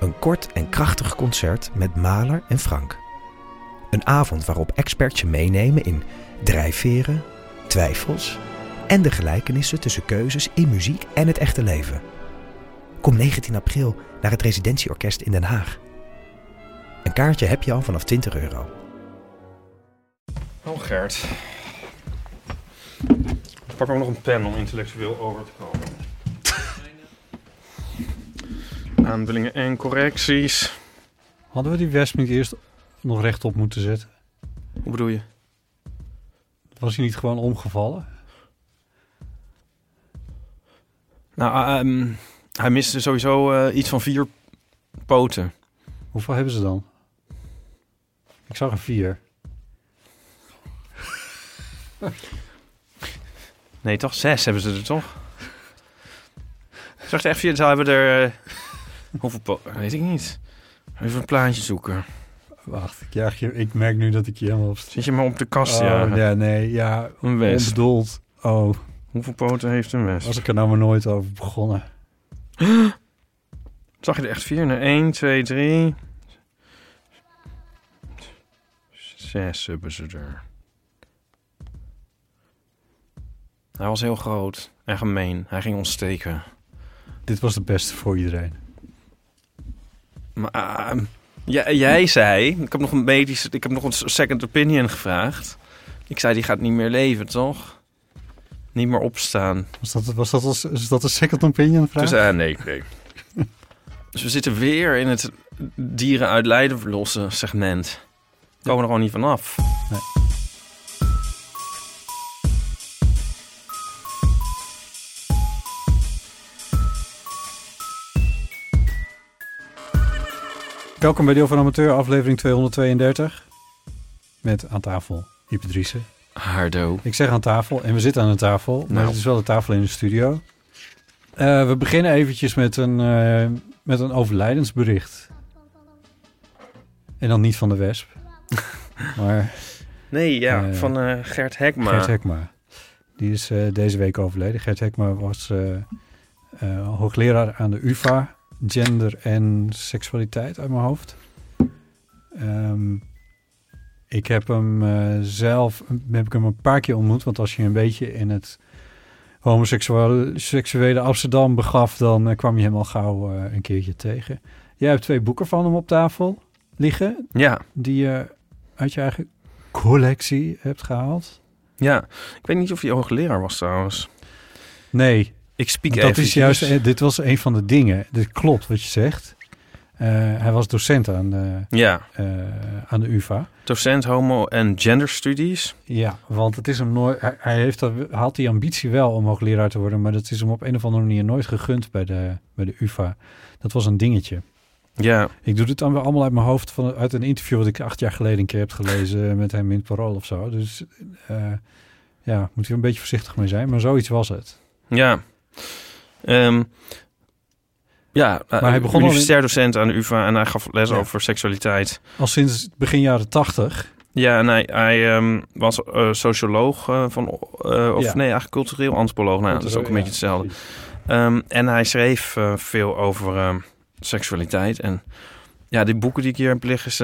Een kort en krachtig concert met Maler en Frank. Een avond waarop experts je meenemen in drijfveren, twijfels en de gelijkenissen tussen keuzes in muziek en het echte leven. Kom 19 april naar het Residentieorkest in Den Haag. Een kaartje heb je al vanaf 20 euro. Oh Gert. Pak ook nog een pen om intellectueel over te komen. Aanvullingen en correcties. Hadden we die wesp niet eerst nog rechtop moeten zetten? Hoe bedoel je? Was hij niet gewoon omgevallen? Nou, ehm, hij miste sowieso eh, iets van vier poten. Hoeveel hebben ze dan? Ik zag een vier. Nee, toch? Zes hebben ze er toch? Ik zag er echt vier. Ze hebben er... eh, hoeveel poten? Weet ik niet. Even een plaatje zoeken. Wacht, ik, jaag je, ik merk nu dat ik je helemaal op... Zit je maar op de kast, Oh, ja. ja, nee, ja. Een wesp. Onbedoeld. Oh, Hoeveel poten heeft een wesp? was ik er nou maar nooit over begonnen. Zag je er echt vier? Nee, 1, 2, 3. Zes hebben ze er. Hij was heel groot en gemeen. Hij ging ons steken. Dit was het beste voor iedereen. Maar ehm, ja, jij zei... Ik heb nog een medische... Ik heb nog een second opinion gevraagd. Ik zei, die gaat niet meer leven, toch? Niet meer opstaan. Was dat, was dat, als, is dat een second opinion vraag? Dus nee, nee. dus we zitten weer in het dieren uit lijden verlossen segment. We komen er gewoon niet vanaf. Nee. Welkom bij Deel van Amateur, aflevering 232. Met aan tafel Ipe Driessen. Hardo. Ik zeg aan tafel en we zitten aan een tafel, maar Nou. het is wel de tafel in de studio. Eh, we beginnen eventjes met een, eh, met een overlijdensbericht. En dan niet van de Wesp, maar Nee, ja, Eh, van eh, Gert Hekma. Gert Hekma. Die is eh, deze week overleden. Gert Hekma was eh, eh, hoogleraar aan de UvA, gender en seksualiteit uit mijn hoofd. Ehm, ik heb hem eh, zelf heb ik hem een paar keer ontmoet, want als je een beetje in het homoseksuele seksuele Amsterdam begaf, dan eh, kwam je hem al gauw eh, een keertje tegen. Jij hebt twee boeken van hem op tafel liggen, Ja, die je uit je eigen collectie hebt gehaald. ja. Ik weet niet of hij hoogleraar was trouwens. Nee, Ik speak dat is juist, eh, dit was een van de dingen. Dit klopt wat je zegt. Eh, hij was docent aan de, Ja, eh, aan de UvA. docent homo- en gender studies. Ja, want het is hem nooit. Hij, hij heeft dat, had die ambitie wel om hoogleraar te worden, maar dat is hem op een of andere manier nooit gegund bij de, bij de UvA. Dat was een dingetje. Ja, Ik doe dit dan weer allemaal uit mijn hoofd van, uit een interview wat ik acht jaar geleden een keer heb gelezen met hem in het Parool of zo. Dus eh, ja, moet je een beetje voorzichtig mee zijn, maar zoiets was het. ja. Ehm, ja, Maar hij begon in- universitair docent aan de UvA en hij gaf les Ja. over seksualiteit. Al sinds begin jaren tachtig. Ja, en hij, hij ehm, was eh, socioloog eh, van, eh, of Ja. nee, eigenlijk cultureel antropoloog. Nou, dat is ook een beetje hetzelfde. Ehm, en hij schreef eh, veel over seksualiteit. En ja, die boeken die ik hier heb liggen is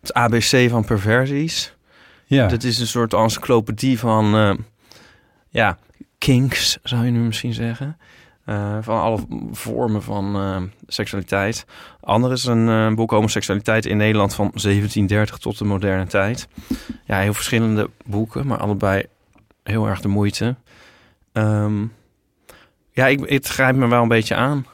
het ABC van perversies. Ja, Dit is een soort encyclopedie van, ja, kinks zou je nu misschien zeggen. Eh, van alle vormen van ehm, seksualiteit. Ander is een eh, boek Homoseksualiteit in Nederland van 1730 tot de moderne tijd. Ja, heel verschillende boeken, maar allebei heel erg de moeite. Ehm, ja, ik, het grijpt me wel een beetje aan.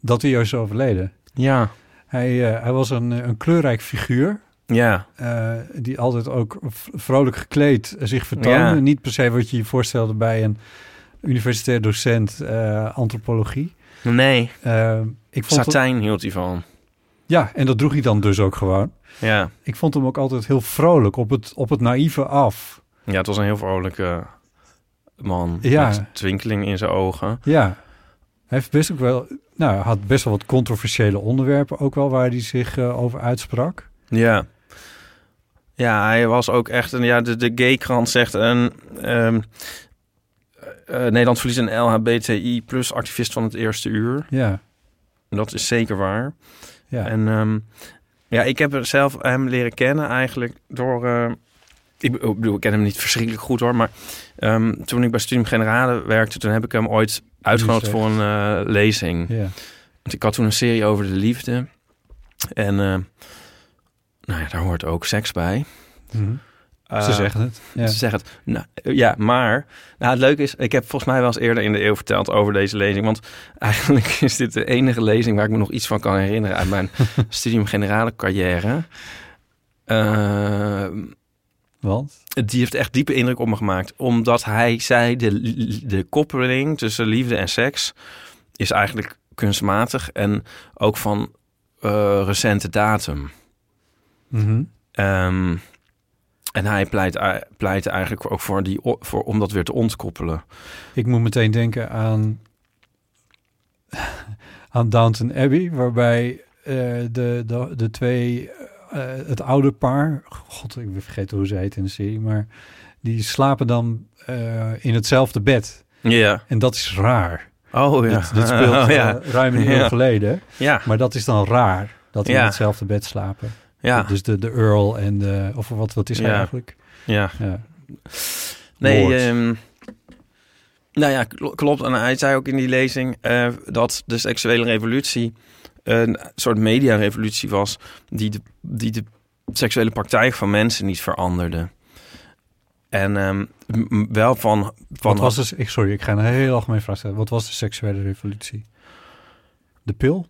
dat hij is overleden. Ja, Hij, eh, hij was een, eh, een kleurrijk figuur. Ja, eh, die altijd ook vrolijk gekleed eh, zich vertoonde. Ja. Niet per se wat je je voorstelde bij een universitair docent eh, antropologie. nee. Eh, ik vond Satijn hield hij van. ja, en dat droeg hij dan dus ook gewoon. Ja. Ik vond hem ook altijd heel vrolijk, op het, op het naïeve af. ja, het was een heel vrolijke man. Ja. Met twinkeling in zijn ogen. Ja, hij heeft best ook wel, nou, had best wel wat controversiële onderwerpen ook wel waar hij zich over uitsprak. Ja. Ja, hij was ook echt een... Ja, de, de gay-krant zegt een... ehm, eh, Nederland verliest een LHBTI plus activist van het eerste uur. Ja, dat is zeker waar. ja. En ehm, ja, ik heb zelf hem leren kennen eigenlijk door... eh, ik be- ik bedoel, ik ken hem niet verschrikkelijk goed hoor, maar toen ik bij Studium Generale werkte, toen heb ik hem ooit uitgenodigd voor een eh, lezing. ja. Want ik had toen een serie over de liefde. En nou ja, daar hoort ook seks bij. Mhm. Eh, Ze zeggen het. Ja. Ze zeggen het. Nou, ja, maar nou, het leuke is, ik heb volgens mij wel eens eerder in de eeuw verteld over deze lezing. Want eigenlijk is dit de enige lezing waar ik me nog iets van kan herinneren uit mijn studium generale carrière. Eh, Want? die heeft echt diepe indruk op me gemaakt. Omdat hij zei, de, de koppeling tussen liefde en seks is eigenlijk kunstmatig en ook van eh, recente datum. Mhm. Ehm, en hij pleit, pleit eigenlijk ook voor, die, voor om dat weer te ontkoppelen. Ik moet meteen denken aan, aan Downton Abbey, waarbij eh, de, de, de twee, eh, het oude paar, god, ik ben vergeten hoe ze heet in de serie, maar die slapen dan eh, in hetzelfde bed. Ja. En dat is raar. Oh ja. Dit, dit speelt Oh, ja. ruim een Ja. geleden, Ja. maar dat is dan raar, dat die in hetzelfde bed slapen. Ja. Dus de, de Earl en de, of wat, wat is hij Ja. eigenlijk? ja. Ja. Nee, ehm, nou ja, kl- klopt. En hij zei ook in die lezing eh, dat de seksuele revolutie een soort mediarevolutie was die de, die de seksuele praktijk van mensen niet veranderde. En ehm, wel van... van Wat was dus, sorry, ik ga een heel algemeen vraag stellen. Wat was de seksuele revolutie? De pil?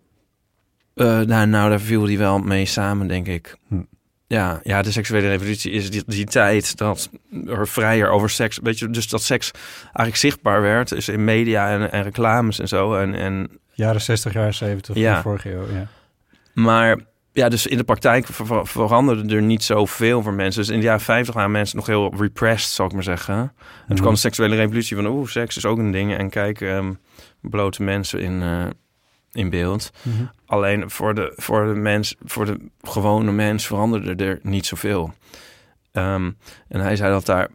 Eh, nou, nou, daar viel die wel mee samen, denk ik. Hm. Ja, ja, de seksuele revolutie is die, die tijd dat er vrijer over seks... Weet je, dus dat seks eigenlijk zichtbaar werd. Dus in media en, en reclames en zo. En, en, Jaren 60, jaren 70 van Ja. vorige eeuw. Ja. maar ja, dus in de praktijk ver- ver- veranderde er niet zoveel voor mensen. Dus in de jaren 50 waren mensen nog heel repressed, zal ik maar zeggen. En toen kwam de seksuele revolutie van... oeh, seks is ook een ding. En kijk, ehm, blote mensen in, eh, in beeld. Mhm. Alleen voor de, voor de mens, voor de gewone mens veranderde er niet zoveel. Ehm, en hij zei dat daar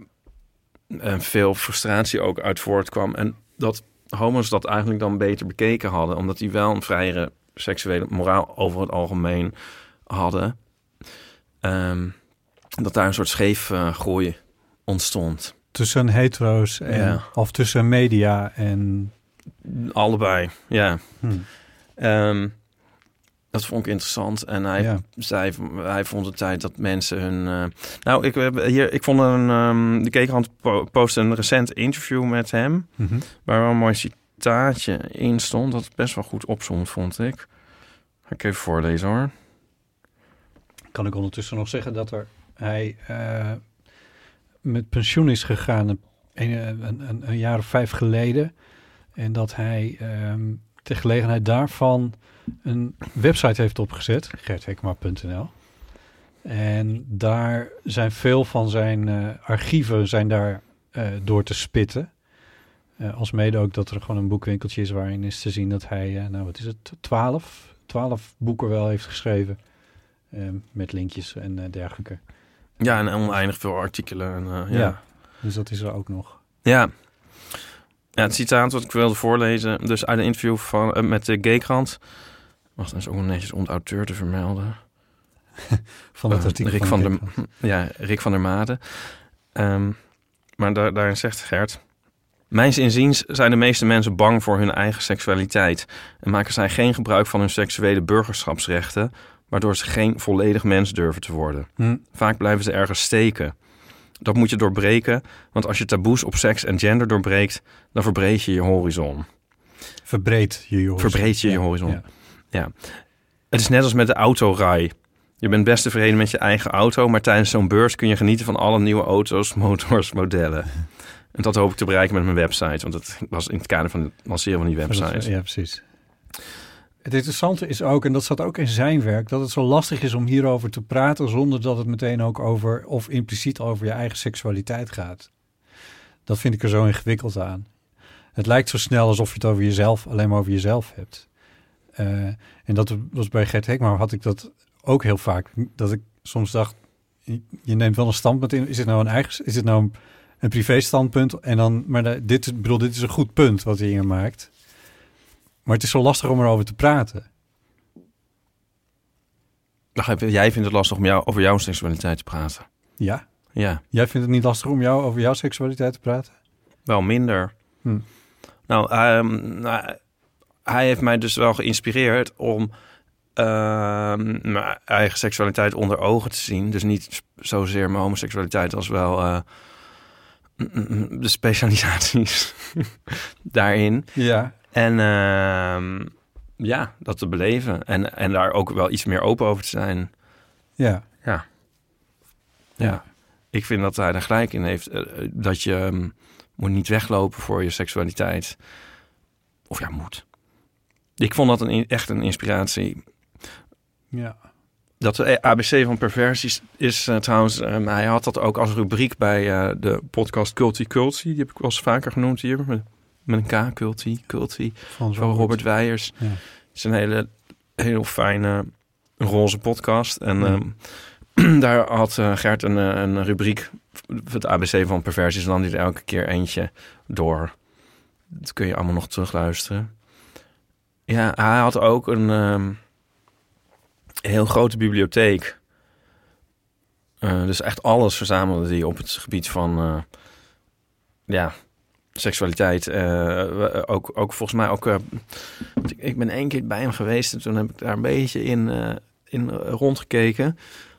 eh, veel frustratie ook uit voortkwam. En dat homo's dat eigenlijk dan beter bekeken hadden. Omdat die wel een vrijere seksuele moraal over het algemeen hadden. Ehm, dat daar een soort scheefgroei ontstond. Tussen hetero's en, Ja. of tussen media en... Allebei, ja. Hm. Ehm, dat vond ik interessant. En hij Ja. zei, hij vond het tijd dat mensen hun... eh, nou, ik, heb hier, ik vond een... ehm de Keekhand po- postte een recent interview met hem... Mhm. waar wel een mooi citaatje in stond... dat het best wel goed opzond, vond ik. Ga ik even voorlezen, hoor. Kan ik ondertussen nog zeggen dat er, hij eh, met pensioen is gegaan een, een, een, een jaar of vijf geleden. En dat hij ehm ter gelegenheid daarvan een website heeft opgezet, gerthekma.nl. En daar zijn veel van zijn eh, archieven zijn daar eh, door te spitten. Eh als mede ook dat er gewoon een boekwinkeltje is waarin is te zien dat hij, nou wat is het, twaalf, twaalf boeken wel heeft geschreven. eh, met linkjes en dergelijke. Ja, en oneindig veel artikelen. En, ja. Ja. Dus dat is er ook nog. Ja. Ja, het citaat wat ik wilde voorlezen... dus uit een interview van, eh, met de Gaykrant... Wacht, dat is ook nog netjes om de auteur te vermelden. Van het Eh, artikel Rick van, der-. Ja, Rick van der Made. Ehm, maar daar, daarin zegt Gert... Mijns inziens zijn de meeste mensen bang voor hun eigen seksualiteit... en maken zij geen gebruik van hun seksuele burgerschapsrechten... waardoor ze geen volledig mens durven te worden. Hm. Vaak blijven ze ergens steken. Dat moet je doorbreken, want als je taboes op seks en gender doorbreekt... dan verbreed je je horizon. Verbreed je je horizon. Verbreed je je Ja, horizon. ja. Het is net als met de autorij. Je bent best tevreden met je eigen auto, maar tijdens zo'n beurs kun je genieten van alle nieuwe auto's, motors, modellen. En dat hoop ik te bereiken met mijn website, want dat was in het kader van het lanceren van die website. Ja, precies. Het interessante is ook, en dat zat ook in zijn werk, dat het zo lastig is om hierover te praten zonder dat het meteen ook over of impliciet over je eigen seksualiteit gaat. Dat vind ik er zo ingewikkeld aan. Het lijkt zo snel alsof je het over jezelf, alleen maar over jezelf hebt. Eh, en dat was bij Gert Hekmar had ik dat ook heel vaak. Dat ik soms dacht, je- neemt wel een standpunt in. Is het nou een eigen, is het nou een, privé standpunt? En dan, maar dit, bedoel, dit is een goed punt wat hij hier maakt. Maar het is zo lastig om erover te praten. Jij vindt het lastig om jou, over jouw seksualiteit te praten. Ja. Ja, Jij vindt het niet lastig om jou over jouw seksualiteit te praten? wel minder. Hm. Nou, ehm, nou, hij heeft mij dus wel geïnspireerd om ehm, mijn eigen seksualiteit onder ogen te zien. Dus niet zozeer mijn homoseksualiteit als wel eh, de specialisaties daarin. Ja. En ehm, ja, dat te beleven. En, en daar ook wel iets meer open over te zijn. Ja. Ja. Ja. Ik vind dat hij er gelijk in heeft. eh, dat je ehm, moet niet weglopen voor je seksualiteit. Of ja, moet. Ik vond dat een, echt een inspiratie. Ja. Dat de ABC van perversies is eh, trouwens... ehm, hij had dat ook als rubriek bij eh, de podcast Culty Culty. Die heb ik wel eens vaker genoemd hier. Met, een K, Culty, Culty. Van Van Robert Weijers. Ja. Het is een hele, heel fijne roze podcast. En Ja. ehm, daar had eh, Gert een, eh, een rubriek, het ABC van perversies. En dan die er elke keer eentje door. Dat kun je allemaal nog terugluisteren. Ja, hij had ook een ehm, heel grote bibliotheek. Eh, dus echt alles verzamelde hij op het gebied van... ja, seksualiteit. eh, we- ook, ook volgens mij ook... eh, ik, ben één keer bij hem geweest en toen heb ik daar een beetje in, eh, in eh, rondgekeken.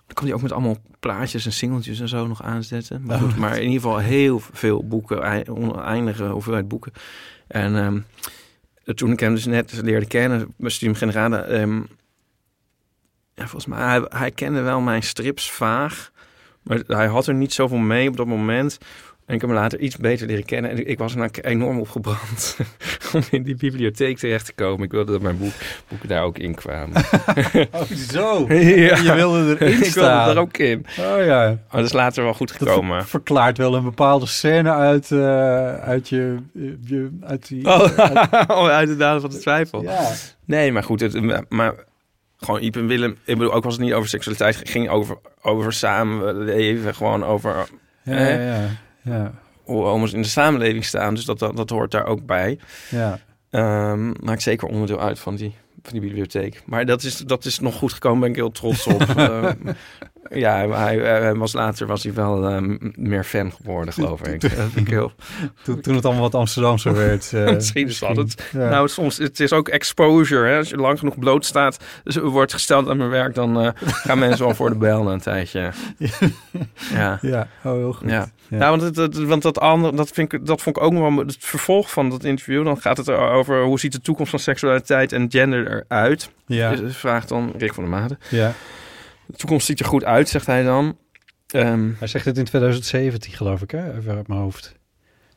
Dan kon hij ook met allemaal plaatjes en singeltjes en zo nog aanzetten. Maar, goed, maar in ieder geval heel veel boeken, ei- oneindige hoeveelheid boeken. En ehm, toen ik hem dus net leerde kennen, bij Studium Generale... ehm, ja, volgens mij, hij, hij kende wel mijn strips vaag. Maar hij had er niet zoveel mee op dat moment. En ik heb hem later iets beter leren kennen. En ik was er nou enorm opgebrand om in die bibliotheek terecht te komen. Ik wilde dat mijn boek, boeken daar ook in kwamen. Oh, zo. Ja. Je wilde erin ik wilde staan. er ook in. Oh ja. Maar dat is later wel goed Dat gekomen. verklaart wel een bepaalde scène uit, eh, uit je, je... Uit die... Oh, uit- uit de daden van de twijfel. ja. Nee, maar goed. Het, maar gewoon Iep en Willem. Ik bedoel, ook was het niet over seksualiteit. Het ging over, over samenleven. Gewoon over Ja, ja, ja. Ja. hoe homo's in de samenleving staan. Dus dat, dat, dat hoort daar ook bij. ja. Ehm, maakt zeker onderdeel uit van die, van die bibliotheek. Maar dat is, dat is nog goed gekomen, ben ik heel trots op. Ehm, ja, hij, hij was later was hij wel ehm, meer fan geworden, geloof ik. Dat vind ik heel, Toen, toen het allemaal wat Amsterdamser werd. eh, Misschien is dat het. Ja. Nou, soms het is ook exposure. Hè? Als je lang genoeg bloot staat, dus wordt gesteld aan mijn werk, dan eh, gaan mensen wel voor de bel na een tijdje. Ja. ja, oh, heel goed. Ja. Ja. Nou, want, het, het- want dat andere, dat, vind ik, dat vond ik ook nog wel het vervolg van dat interview. Dan gaat het over hoe ziet de toekomst van seksualiteit en gender eruit. Ja, Dus vraagt dan Rick van der Maden. ja. De toekomst ziet er goed uit, zegt hij dan. Ehm, Hij zegt het in 2017, geloof ik, hè? Even uit mijn hoofd.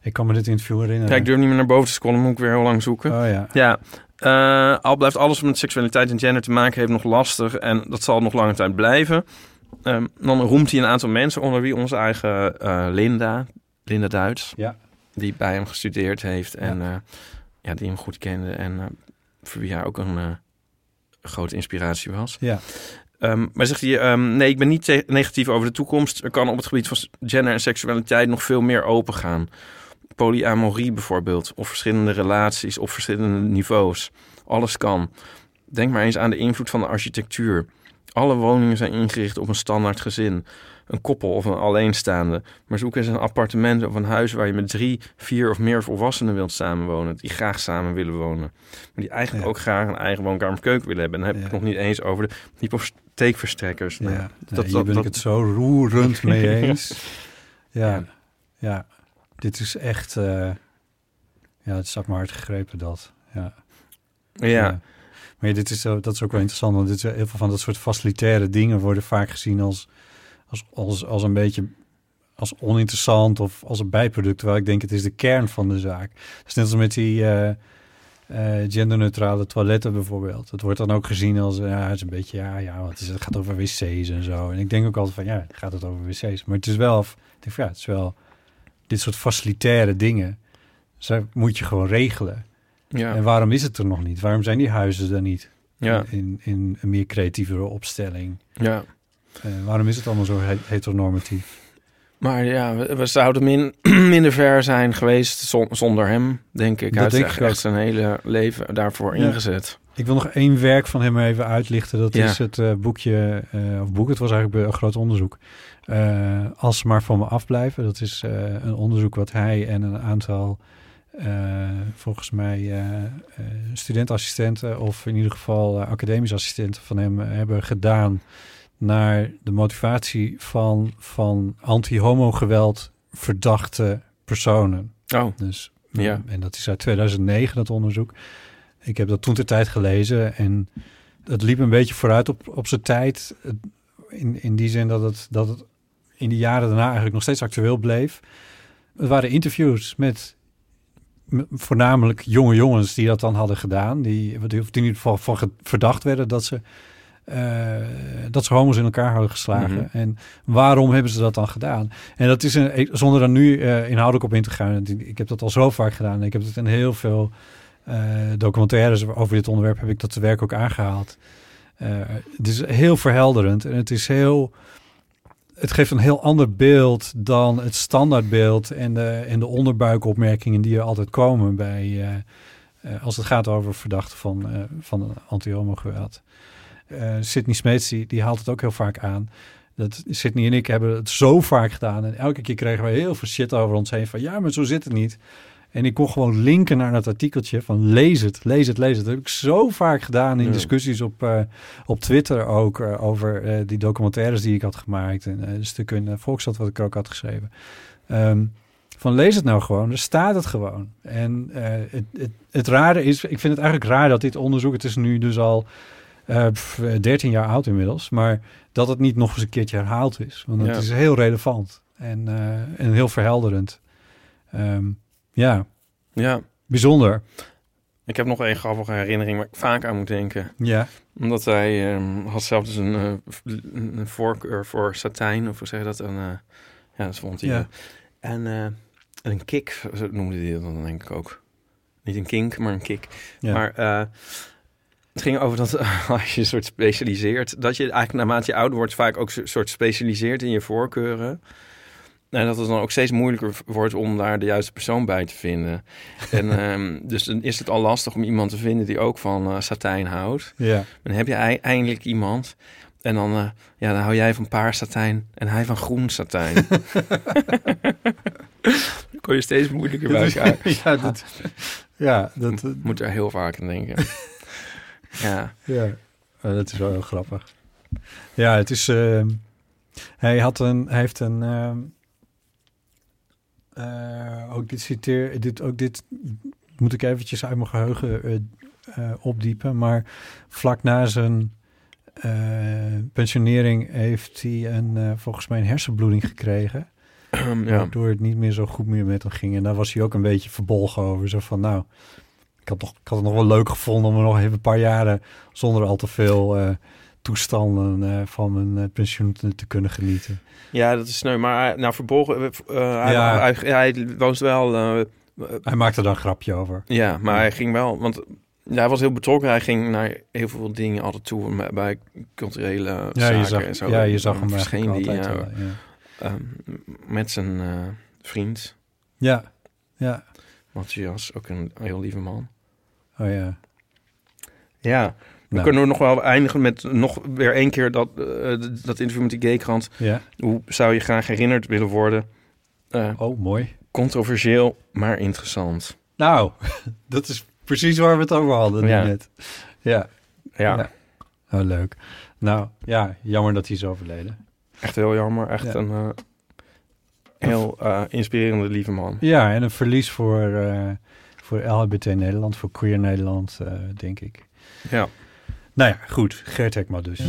Ik kan me dit interview herinneren. ja, ik durf niet meer naar boven te scrollen, moet ik weer heel lang zoeken. Oh ja. Ja, eh, al blijft alles wat met seksualiteit en gender te maken heeft nog lastig. En dat zal nog lange tijd blijven. Ehm, dan roemt hij een aantal mensen, onder wie onze eigen eh, Linda, Linda Duits. Ja. Die bij hem gestudeerd heeft en eh, ja, die hem goed kende. En voor wie hij ook een grote inspiratie was. Ja. Ehm, maar zegt hij, ehm, nee, ik ben niet negatief over de toekomst. Er kan op het gebied van gender en seksualiteit nog veel meer open gaan. Polyamorie bijvoorbeeld, of verschillende relaties op verschillende niveaus. Alles kan. Denk maar eens aan de invloed van de architectuur. Alle woningen zijn ingericht op een standaard gezin. Een koppel of een alleenstaande. Maar zoek eens een appartement of een huis waar je met drie, vier of meer volwassenen wilt samenwonen. Die graag samen willen wonen. Maar die eigenlijk Ja. ook graag een eigen woonkamer keuken willen hebben. En dan heb ik Ja. het nog niet eens over de hypotheekverstrekkers. Ja, Nou, nee, dat- hier dat- ben dat- ik het zo roerend mee eens. ja. Ja. ja, Dit is echt... eh, ja, het staat me hard gegrepen, dat. Ja. ja. Maar ja, dit is, zo- dat is ook wel interessant, want dit is, heel veel van dat soort facilitaire dingen worden vaak gezien als, als, als, als een beetje als oninteressant of als een bijproduct. Terwijl ik denk, het is de kern van de zaak. Is net als met die, eh, eh, genderneutrale toiletten bijvoorbeeld. Het wordt dan ook gezien als, ja, het is een beetje, ja, ja, het? gaat over wc's en zo. En ik denk ook altijd van, ja, gaat het over wc's? Maar het is wel, ik denk van, ja, het is wel, dit soort facilitaire dingen, ze moet je gewoon regelen. Ja, En waarom is het er nog niet? Waarom zijn die huizen er niet? ja, In, in een meer creatievere opstelling. ja. Eh, waarom is het allemaal zo he- heteronormatief? Maar ja, we, we zouden min, minder ver zijn geweest zon- zonder hem, denk ik. Dat Hij heeft denk ik echt zijn hele leven daarvoor Ja. ingezet. Ik wil nog één werk van hem even uitlichten. Dat Ja. is het eh, boekje, eh, of boek, het was eigenlijk een groot onderzoek. Eh, Als ze maar van me afblijven. Dat is een onderzoek wat hij en een aantal, volgens mij, studentassistenten... of in ieder geval academische assistenten van hem hebben gedaan... naar de motivatie van, van anti-homo-geweld verdachte personen. Oh, Dus, Ja. En dat is uit 2009, dat onderzoek. Ik heb dat toen ter tijd gelezen en het liep een beetje vooruit op, op zijn tijd. In, in die zin dat het, dat het in de jaren daarna eigenlijk nog steeds actueel bleef. Het waren interviews met voornamelijk jonge jongens die dat dan hadden gedaan. Die, die in ieder geval van verdacht werden dat ze, dat ze homo's in elkaar hadden geslagen. Mhm. En waarom hebben ze dat dan gedaan? En dat is een, zonder daar nu eh, inhoudelijk op in te gaan. Ik heb dat al zo vaak gedaan. Ik heb het in heel veel eh, documentaires over dit onderwerp heb ik dat te werk ook aangehaald. Eh, het is heel verhelderend en het is heel. Het geeft een heel ander beeld dan het standaardbeeld en de, en de onderbuikopmerkingen die er altijd komen bij eh, eh, als het gaat over verdachten van, eh van anti-homo-geweld. Eh Sidney Smeets die, die haalt het ook heel vaak aan. Dat Sidney en ik hebben het zo vaak gedaan en elke keer kregen we heel veel shit over ons heen van ja, maar zo zit het niet. En ik kon gewoon linken naar dat artikeltje van lees het, lees het, lees het. Dat heb ik zo vaak gedaan in discussies op, eh, op Twitter ook eh, over die documentaires die ik had gemaakt en de stukken in Volksstad wat ik ook had geschreven. Ehm, van lees het nou gewoon, er staat het gewoon. En het, het, het rare is, ik vind het eigenlijk raar dat dit onderzoek, het is nu dus al eh, pff, 13 jaar oud inmiddels, maar dat het niet nog eens een keertje herhaald is. Want het Ja. is heel relevant en, eh, en heel verhelderend. Ehm, ja, ja. bijzonder. Ik heb nog één grappige herinnering waar ik vaak aan moet denken. Ja, Omdat hij ehm, had zelf dus een, eh, v- een voorkeur voor satijn, of hoe zeg je dat? Een, eh, ja, dat vond hij. Ja. eh. En eh, een kick, zo noemde hij dat dan denk ik ook. Niet een kink, maar een kick. ja. Maar eh, het ging over dat als je een soort specialiseert, dat je eigenlijk naarmate je ouder wordt vaak ook een soort specialiseert in je voorkeuren. En dat het dan ook steeds moeilijker wordt om daar de juiste persoon bij te vinden. En ehm, dus dan is het al lastig om iemand te vinden die ook van eh, satijn houdt. ja. Dan heb je ei- eindelijk iemand. En dan, eh, ja, dan hou jij van paars satijn en hij van groen satijn. dan kon je steeds moeilijker bij elkaar. ja, dat, ja, dat, moet er heel vaak aan denken. Ja. ja. Oh, dat is wel heel grappig. Ja, het is. ehm, hij had een, hij heeft een. ehm, eh, ook dit citeer, dit, ook dit moet ik eventjes uit mijn geheugen eh, eh, opdiepen. Maar vlak na zijn eh, pensionering heeft hij een, eh, volgens mij een hersenbloeding gekregen. ja. Waardoor het niet meer zo goed meer met hem ging. En daar was hij ook een beetje verbolgen over. Zo van, nou, ik had, nog, ik had het nog wel leuk gevonden om er nog even een paar jaren zonder al te veel eh, toestanden eh, van mijn eh, pensioen te, te kunnen genieten. Ja, dat is sneu. Maar nou, verborgen... hij, Ja. hij, hij woont wel... Hij maakte daar een grapje over. ja, maar hij ging wel... Want ja, hij was heel betrokken. Hij ging naar heel veel dingen altijd toe bij culturele Ja, zaken je zag, en zo. ja, je zag hem verscheen die, wel, ja. eh, met zijn vriend, ja, ja. Matthias. Ook een heel lieve man. Oh ja. Ja, dan Nou, kunnen we nog wel eindigen met nog weer één keer dat, eh, dat interview met die gaykrant. ja. Hoe zou je graag herinnerd willen worden? Eh, Oh, mooi. controversieel, maar interessant. Nou, dat is precies waar we het over hadden Ja. net. Ja. Ja, Ja. Oh, leuk. Nou, ja, jammer dat hij is overleden. echt heel jammer. Echt Ja. een eh, heel inspirerende lieve man. Ja, en een verlies voor, voor LHBT Nederland, voor Queer Nederland, eh, denk ik. Ja. Nou ja, goed. Gert Hekma dus.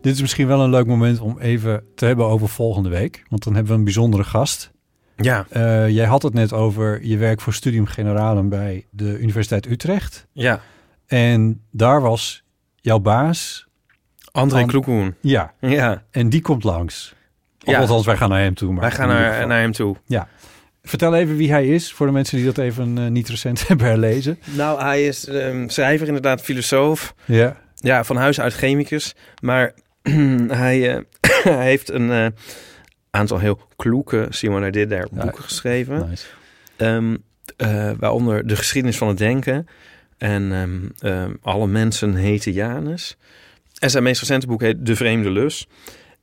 Dit is misschien wel een leuk moment om even te hebben over volgende week. Want dan hebben we een bijzondere gast. Ja, Eh, jij had het net over je werk voor Studium Generalum bij de Universiteit Utrecht. ja. En daar was jouw baas. André An- Kloekoen. Ja, Ja, en die komt langs. Of Ja. althans, wij gaan naar hem toe. Maar wij gaan naar, naar hem toe. Vertel even wie hij is, voor de mensen die dat even eh, niet recent hebben herlezen. Nou, hij is ehm, schrijver, inderdaad, filosoof. Ja, Ja, van huis uit chemicus. Maar hij, eh, hij heeft een eh, aantal heel kloeke Simon dit daar Ja. boeken geschreven. nice. Eh, waaronder De geschiedenis van het denken. En ehm, Alle mensen heten Janus. En zijn meest recente boek heet De Vreemde Lus.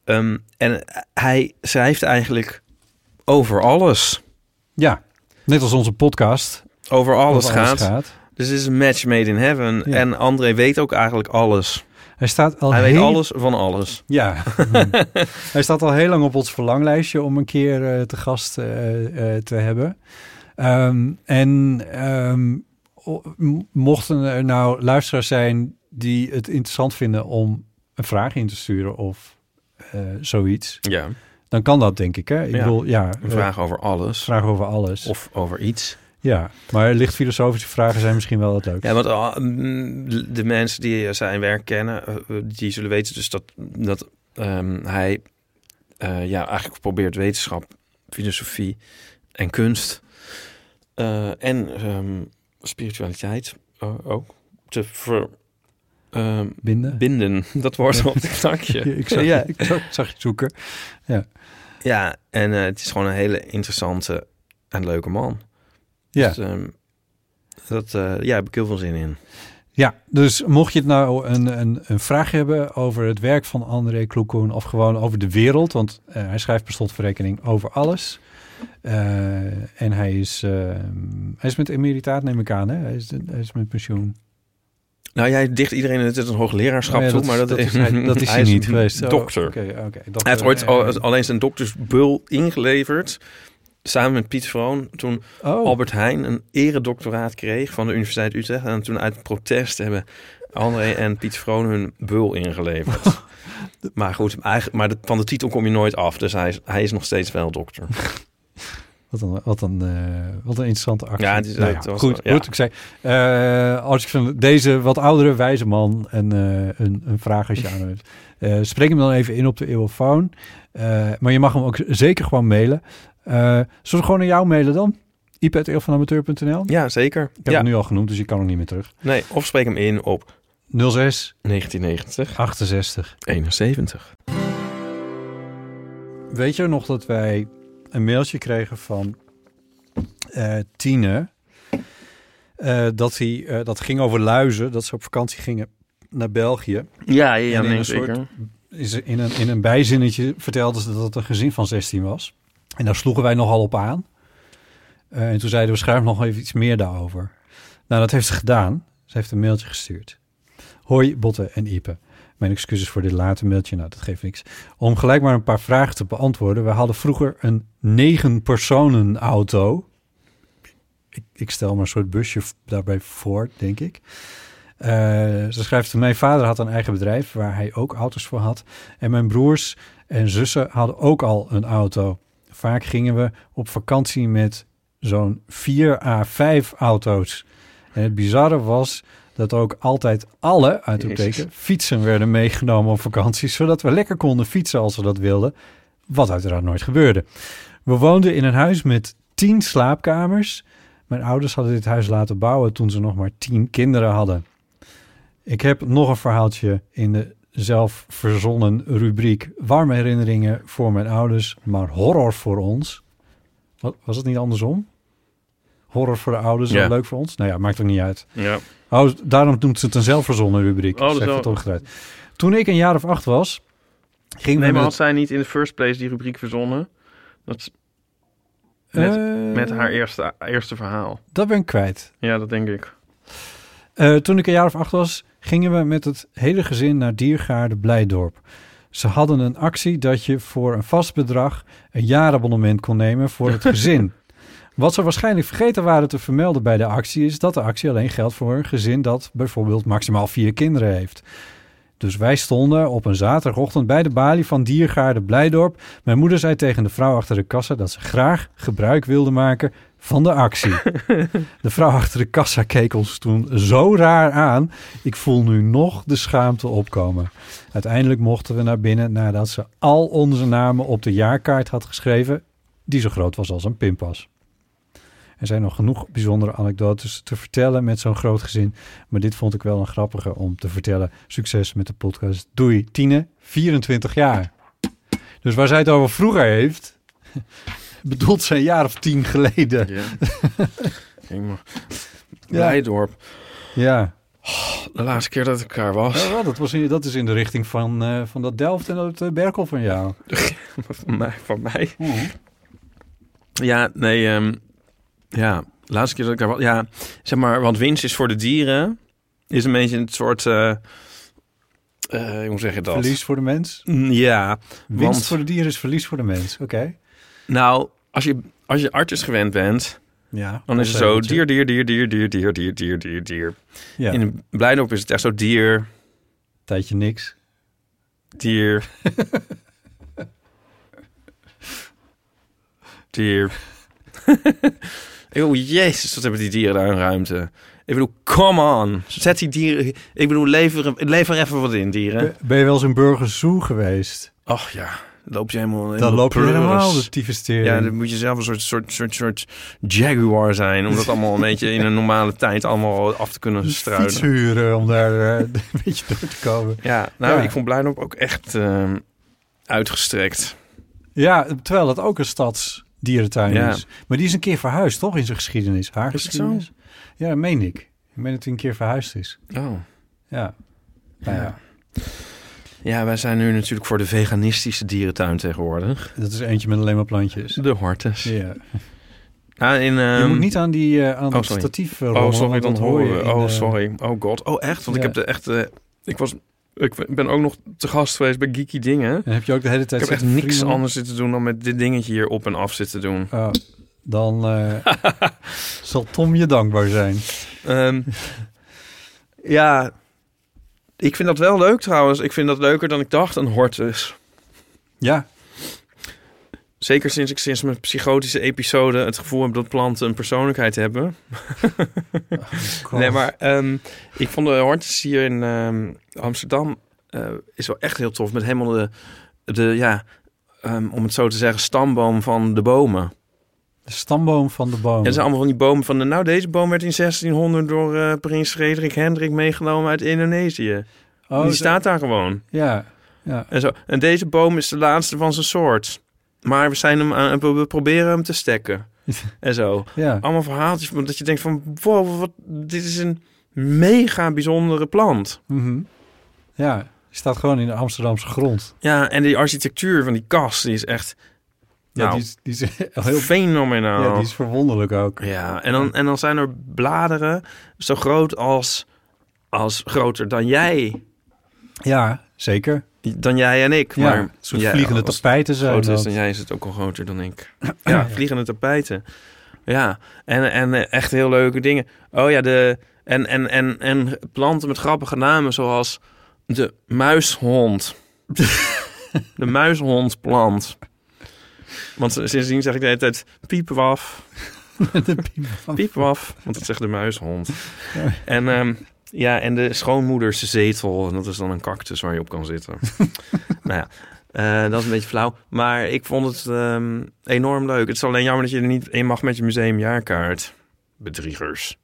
Ehm, en hij schrijft eigenlijk over alles. Ja, net als onze podcast. Over alles, over gaat. Dus het is een match made in heaven. Ja. En André weet ook eigenlijk alles. Hij staat al hij heel... weet alles van alles. Ja, hij staat al heel lang op ons verlanglijstje om een keer eh, te gast eh, eh, te hebben. Ehm, en ehm, mochten er nou luisteraars zijn die het interessant vinden om een vraag in te sturen of zoiets, Ja, dan kan dat denk ik. Hè? Ik Ja. bedoel, ja, een eh, vraag over alles. vraag over alles. Of over iets. ja, maar licht filosofische vragen zijn misschien wel het leuk. Ja, want ah, mm, de mensen die zijn werk kennen, eh, die zullen weten dus dat, dat ehm, hij eh, ja, eigenlijk probeert wetenschap, filosofie en kunst eh, en ehm, spiritualiteit eh, ook te verbinden. Binden. binden. Dat wordt op het knakje. ik, zag, ja. ik zag, zag je zoeken. ja, en eh, het is gewoon een hele interessante en leuke man. Ja. Dus, ehm, dat, eh, ja, heb ik heel veel zin in. Ja, dus mocht je het nou een, een, een vraag hebben over het werk van André Kloekoen of gewoon over de wereld, want eh, hij schrijft per slotverrekening over alles. En hij is, eh, hij is met emeritaat, neem ik aan, hè? Hij is, hij is met pensioen. Nou, jij dicht iedereen het een hoogleraarschap Oh ja, toe, maar dat, is hij, dat is hij, niet geweest. Oh, Dokter. Dokter. Hij heeft ooit Eh, al, alleen zijn doktersbul ingeleverd. Samen met Piet Vroon. Toen oh, Albert Heijn een eredoctoraat kreeg van de Universiteit Utrecht. En toen uit protest hebben André en Piet Vroon hun bul ingeleverd. maar goed, eigenlijk, maar de- van de titel kom je nooit af. Dus hij is, hij is nog steeds wel dokter. Wat een, wat een, eh, wat een interessante actie. Ja, het is- Nou was- goed, ja. goed, ik zei, eh, als ik van deze wat oudere wijze man een, eh, een, een vraag als je aan hebt, spreek hem dan even in op de eeuwofoon. Maar je mag hem ook zeker gewoon mailen. Zullen we gewoon naar jou mailen dan? ip.eeuwvanamateur.nl Ja, zeker. Ik heb Ja, het nu al genoemd, dus je kan ook niet meer terug. nee, of spreek hem in op 06 1990 68. 71. Weet je nog dat wij een mailtje kregen van eh Tine? Eh, dat, hij, eh, dat ging over luizen, dat ze op vakantie gingen naar België. Ja, ja, En in nee, een zeker. soort- Is in, een, in een bijzinnetje vertelde ze dat het een gezin van 16 was. En daar sloegen wij nogal op aan. En toen zeiden we, schrijf nog even iets meer daarover. Nou, dat heeft ze gedaan. Ze heeft een mailtje gestuurd. Hoi, Botte en Ipe. Mijn excuses voor dit late mailtje. Nou, dat geeft niks. Om gelijk maar een paar vragen te beantwoorden. We hadden vroeger een negen personen auto. Ik, ik stel maar een soort busje daarbij voor, denk ik. Eh, ze schrijft, mijn vader had een eigen bedrijf waar hij ook auto's voor had. En mijn broers en zussen hadden ook al een auto. Vaak gingen we op vakantie met zo'n 4 à 5 auto's. En het bizarre was dat ook altijd alle, uitroepteken, fietsen werden meegenomen op vakantie, zodat we lekker konden fietsen als we dat wilden, wat uiteraard nooit gebeurde. We woonden in een huis met 10 slaapkamers. Mijn ouders hadden dit huis laten bouwen toen ze nog maar 10 kinderen hadden. Ik heb nog een verhaaltje in de zelf verzonnen rubriek warme herinneringen voor mijn ouders, maar horror voor ons. Wat, was het niet andersom? Horror voor de ouders, Ja. leuk voor ons? Nou ja, maakt ook niet uit. Ja. Oh, daarom doet ze het een zelfverzonnen rubriek. Oh, dat is wel- omgedraaid. Toen ik een jaar of acht was, ging Nee, we maar had zij niet in de first place die rubriek verzonnen? Dat, met, Eh, met haar eerste, eerste verhaal. Dat ben ik kwijt. Ja, dat denk ik. Eh, toen ik een jaar of acht was, gingen we met het hele gezin naar Diergaarde Blijdorp. Ze hadden een actie dat je voor een vast bedrag een jaarabonnement kon nemen voor het gezin. Wat ze waarschijnlijk vergeten waren te vermelden bij de actie is dat de actie alleen geldt voor een gezin dat bijvoorbeeld maximaal vier kinderen heeft. Dus wij stonden op een zaterdagochtend bij de balie van Diergaarde Blijdorp. Mijn moeder zei tegen de vrouw achter de kassa dat ze graag gebruik wilde maken van de actie. De vrouw achter de kassa keek ons toen zo raar aan. Ik voel nu nog de schaamte opkomen. Uiteindelijk mochten we naar binnen nadat ze al onze namen op de jaarkaart had geschreven, die zo groot was als een pinpas. Er zijn nog genoeg bijzondere anekdotes te vertellen met zo'n groot gezin. Maar dit vond ik wel een grappige om te vertellen. Succes met de podcast. Doei, Tine, 24 jaar. Dus waar zij het over vroeger heeft, bedoelt ze een jaar of tien geleden. Ja. Blijdorp. Ja, De laatste keer dat ik elkaar was. Ja, dat, was in, dat is in de richting van, eh, van dat Delft en dat eh, Berkel van jou. Van mij. Van mij. Ja, nee. ehm, ja, laatste keer dat ik daar was. Ja, zeg maar, want winst is voor de dieren. Is een beetje een soort. eh eh, hoe zeg je dat? Verlies voor de mens. Mm, Ja, Winst want voor de dieren is verlies voor de mens. Oké. nou, als je, als je artis gewend bent, Ja. dan is het zo dier, dier, dier, dier, dier, dier, dier, dier, dier, dier. Ja, In een Blijdorp is het echt zo dier, tijdje niks. dier, dier. Bedoel, jezus, wat hebben die dieren daar een ruimte. Ik bedoel, come on. Zet die dieren... Ik bedoel, lever, lever even wat in, dieren. Ben- je wel eens in Burger Zoo geweest? Ach ja, loop je helemaal... Dan loop je helemaal de tyfustering. Ja, dan moet je zelf een soort, soort, soort, soort jaguar zijn... om dat allemaal een beetje in een normale tijd allemaal af te kunnen Fiets struinen. huren om daar eh, een beetje door te komen. Ja, nou, Ja. ik vond Blijdorp ook echt ehm, uitgestrekt. Ja, terwijl dat ook een stadsdierentuin Ja. is. Maar die is een keer verhuisd, toch? In zijn geschiedenis. Haar Is geschiedenis. Ja, dat meen ik. Ik meen dat hij een keer verhuisd is. Oh. Ja. Nou ja. Ja, wij zijn nu natuurlijk voor de veganistische dierentuin tegenwoordig. Dat is eentje met alleen maar plantjes. De Hortus. Ja. Ah, in, je ehm, moet niet aan, die, eh, aan oh, statief uh, Oh, sorry, dan horen. Oh, de... sorry. Oh god. Oh, echt? Want ik heb de echte... Ik was... Ik ben ook nog te gast geweest bij Geeky Dingen. En heb je ook de hele Ik tijd heb echt niks anders zitten doen dan met dit dingetje hier op en af zitten doen. Oh, dan eh, zal Tom je dankbaar zijn. Ehm, ja, ik vind dat wel leuk trouwens. Ik vind dat leuker dan ik dacht, een hortus. Ja, Zeker sinds ik sinds mijn psychotische episode het gevoel heb dat planten een persoonlijkheid hebben. God. Nee, maar ehm, ik vond de hortus hier in ehm, Amsterdam eh, is wel echt heel tof. Met helemaal de, de ja, ehm, om het zo te zeggen, stamboom van de bomen. de stamboom van de boom. Ja, dat zijn allemaal van die bomen van de... Nou, deze boom werd in 1600 door eh, prins Frederik Hendrik meegenomen uit Indonesië. oh, die zo- staat daar gewoon. Ja, ja. En, zo. en deze boom is de laatste van zijn soort. Maar we, zijn hem aan, we we proberen hem te stekken. en zo. ja. Allemaal verhaaltjes dat je denkt van... Wow, wat, dit is een mega bijzondere plant. Mhm. Ja, die staat gewoon in de Amsterdamse grond. Ja, en die architectuur van die kast, die is echt Ja, Nou, die, is, die is heel... fenomenaal. Ja, die is verwonderlijk ook. Ja, en dan, en dan zijn er bladeren zo groot als, als groter dan jij. Ja, zeker. Dan jij en ik. Maar soort vliegende tapijten zijn groter is dan jij, is het ook al groter dan ik. Ja, vliegende tapijten. Ja, en, en eh, echt heel leuke dingen. Oh ja, de, en, en, en, en planten met grappige namen zoals de muishond. de muishondplant. Want sindsdien zeg ik de hele tijd piepwaf. De piep van- Piepwaf, want dat zegt de muishond. En, ehm, ja, en de schoonmoederszetel, en dat is dan een cactus waar je op kan zitten. nou ja, eh, dat is een beetje flauw. Maar ik vond het ehm, enorm leuk. Het is alleen jammer dat je er niet in mag met je museumjaarkaart. Bedriegers.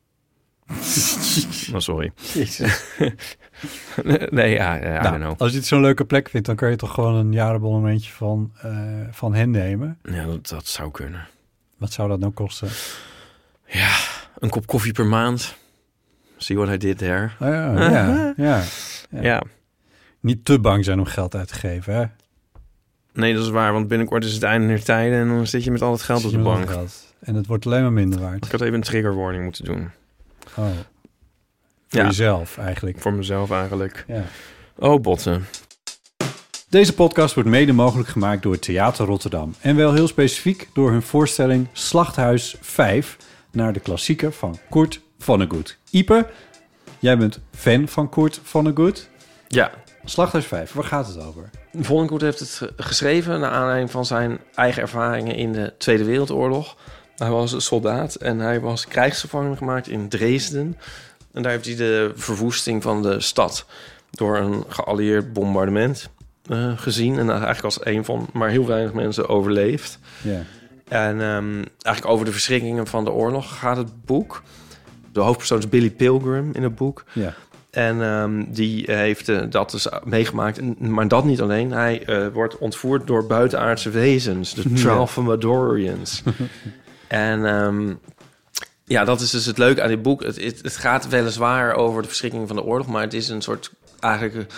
nou, sorry. Nee, ja, ja I Nou, don't know. als je het zo'n leuke plek vindt, dan kan je toch gewoon een jarenabonnementje van, eh, van hen nemen. Ja, dat, dat zou kunnen. Wat zou dat nou kosten? Ja, een kop koffie per maand. See what I did there. Oh, ja, ja, ja. Ja. Ja. Niet te bang zijn om geld uit te geven, hè? Nee, dat is waar, want binnenkort is het einde der tijden en dan zit je met al het geld op Zie de bank. geld. En het wordt alleen maar minder waard. Ik had even een trigger warning moeten doen. Oh. Voor Ja. jezelf eigenlijk. Voor mezelf eigenlijk. Ja. Oh, botten. Deze podcast wordt mede mogelijk gemaakt door Theater Rotterdam. En wel heel specifiek door hun voorstelling Slachthuis 5 naar de klassieker van Kurt Vonnegut. Ipe, jij bent fan van Kurt Vonnegut. Ja, Slachthuis 5, waar gaat het over? Vonnegut heeft het ge- geschreven naar aanleiding van zijn eigen ervaringen in de Tweede Wereldoorlog. Hij was een soldaat en hij was krijgsgevangen gemaakt in Dresden. En daar heeft hij de verwoesting van de stad door een geallieerd bombardement eh, gezien. En eigenlijk als een van maar heel weinig mensen overleefd. Ja. En ehm, eigenlijk over de verschrikkingen van de oorlog gaat het boek. De hoofdpersoon is Billy Pilgrim in het boek. Ja. En ehm, die heeft eh, dat dus meegemaakt. Maar dat niet alleen. Hij eh, wordt ontvoerd door buitenaardse wezens. De Ja. Tralfamadorians. en ehm, ja, dat is dus het leuke aan dit boek. Het, het, het gaat weliswaar over de verschrikkingen van de oorlog. Maar het is een soort, eigenlijk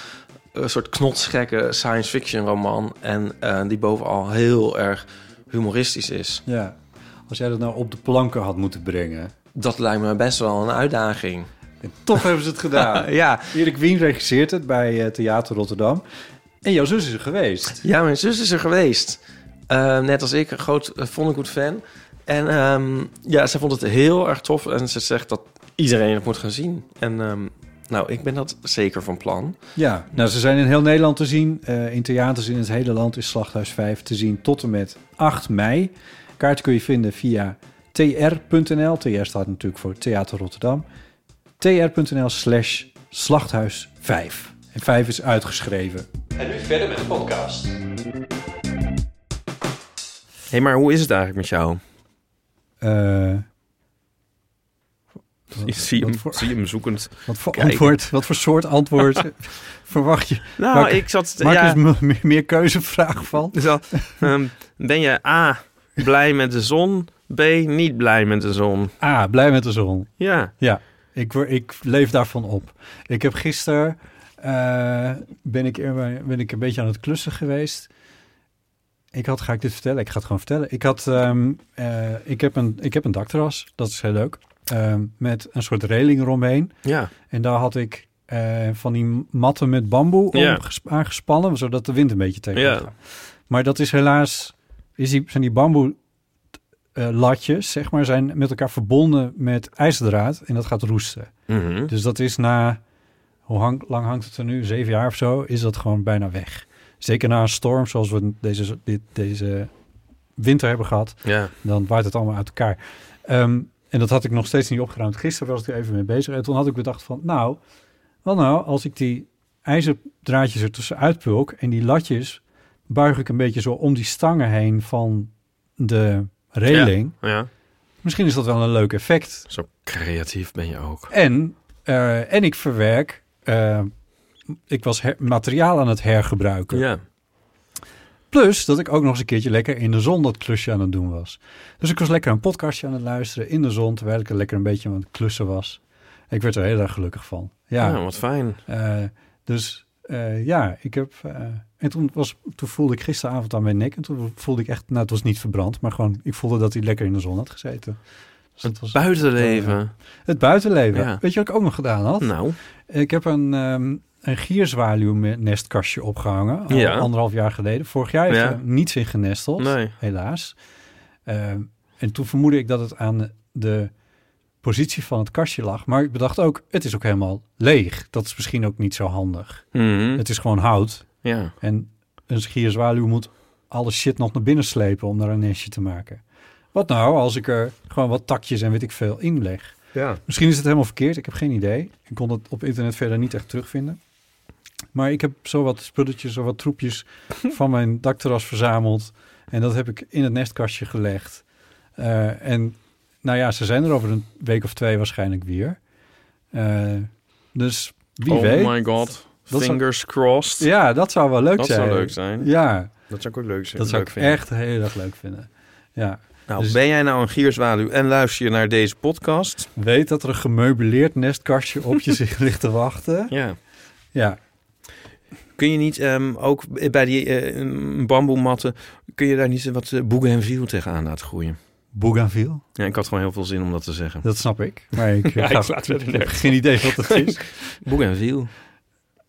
een, soort knotsgekke science fiction roman. En eh, die bovenal heel erg humoristisch is. ja. Als jij dat nou op de planken had moeten brengen. Dat lijkt me best wel een uitdaging. En toch hebben ze het gedaan. ja. Erik Wien regisseert het bij eh, Theater Rotterdam. En jouw zus is er geweest. Ja, mijn zus is er geweest. Eh, net als ik, een groot uh, Vonnegut fan. En ehm, ja, ze vond het heel erg tof. En ze zegt dat iedereen het moet gaan zien. En ehm, nou, ik ben dat zeker van plan. Ja, nou, ze zijn in heel Nederland te zien. Eh, in theaters in het hele land is Slachthuis 5 te zien tot en met 8 mei. Kaarten kun je vinden via tr.nl. TR staat natuurlijk voor Theater Rotterdam. tr.nl slash slachthuis 5. En 5 is uitgeschreven. En nu verder met de podcast. hey, maar hoe is het eigenlijk met jou? Eh, Ik zie hem, voor- zie hem zoekend. wat voor antwoord, wat voor soort antwoord verwacht je? Nou, Maak- ik zat... Maak ja, eens meer, meer keuzevraag van. dus al, ehm, ben je A, blij met de zon? B, niet blij met de zon? Ah, blij met de zon. Ja. Ik, word- ik leef daarvan op. Ik heb gisteren eh, ben, ik, ben ik een beetje aan het klussen geweest. Ik had, ga ik dit vertellen? Ik ga het gewoon vertellen. Ik, had, ehm, eh, ik, heb, een, ik heb een dakterras, dat is heel leuk. Ehm, met een soort reling eromheen. Ja. En daar had ik eh, van die matten met bamboe Ja. aangespannen, zodat de wind een beetje tegen Ja. gaat. Maar dat is helaas, is die, zijn die bamboe eh, latjes, zeg maar, zijn met elkaar verbonden met ijzerdraad en dat gaat roesten. Mhm. Dus dat is na, hoe hang- lang hangt het er nu? Zeven jaar of zo, is dat gewoon bijna weg. Zeker na een storm zoals we deze, dit, deze winter hebben gehad, Ja. dan waait het allemaal uit elkaar. Ehm, en dat had ik nog steeds niet opgeruimd. Gisteren was ik er even mee bezig en toen had ik bedacht van, nou, wat nou als ik die ijzerdraadjes er tussenuit pulk en die latjes buig ik een beetje zo om die stangen heen van de reling. Ja. Misschien is dat wel een leuk effect. Zo creatief ben je ook. En, eh, en ik verwerk, eh, ik was materiaal aan het hergebruiken. Ja. Plus dat ik ook nog eens een keertje lekker in de zon dat klusje aan het doen was. Dus ik was lekker een podcastje aan het luisteren in de zon, terwijl ik er lekker een beetje aan het klussen was. Ik werd er heel erg gelukkig van. Ja, Ja, wat fijn. eh, dus ja, ik heb... en toen, was, toen voelde ik gisteravond aan mijn nek en toen voelde ik echt... Nou, het was niet verbrand, maar gewoon... Ik voelde dat hij lekker in de zon had gezeten. Dus Het was- buitenleven. Het buitenleven. Ja. Weet je wat ik ook nog gedaan had? Nou, Ik heb een, ehm een gierzwaluwnestkastje opgehangen. Al Ja. anderhalf jaar geleden. Vorig jaar heeft Ja. er niets in genesteld. nee. Helaas. Ehm, en toen vermoedde ik dat het aan de positie van het kastje lag. Maar ik bedacht ook, het is ook helemaal leeg. Dat is misschien ook niet zo handig. Mhm. Het is gewoon hout. Ja. En een gierzwaluw moet alle shit nog naar binnen slepen om daar een nestje te maken. Wat nou als ik er gewoon wat takjes en weet ik veel in leg? Ja. Misschien is het helemaal verkeerd, ik heb geen idee. Ik kon het op internet verder niet echt terugvinden. Maar ik heb zo wat spulletjes, zo wat troepjes van mijn dakterras verzameld. En dat heb ik in het nestkastje gelegd. Eh, en nou ja, ze zijn er over een week of twee waarschijnlijk weer. Eh, dus wie oh weet. my god. Dat zou- Fingers crossed. Ja, dat zou wel leuk dat zijn. zou leuk zijn. Ja, Dat zou ik ook leuk zijn. dat zou leuk ik vinden. echt heel erg leuk vinden. Ja, Nou, dus- ben jij nou een gierzwaluw en luister je naar deze podcast? weet dat er een gemeubileerd nestkastje op je zich ligt te wachten. Ja. Ja, Kun je niet ehm, ook bij die eh, bamboematten, kun je daar niet wat uh, bougainville tegenaan laten groeien? Bougainville. Ja, ik had gewoon heel veel zin om dat te zeggen. Dat snap ik. Maar ik, Ja, ga- ik ik heb geen idee wat het is. Bougainville,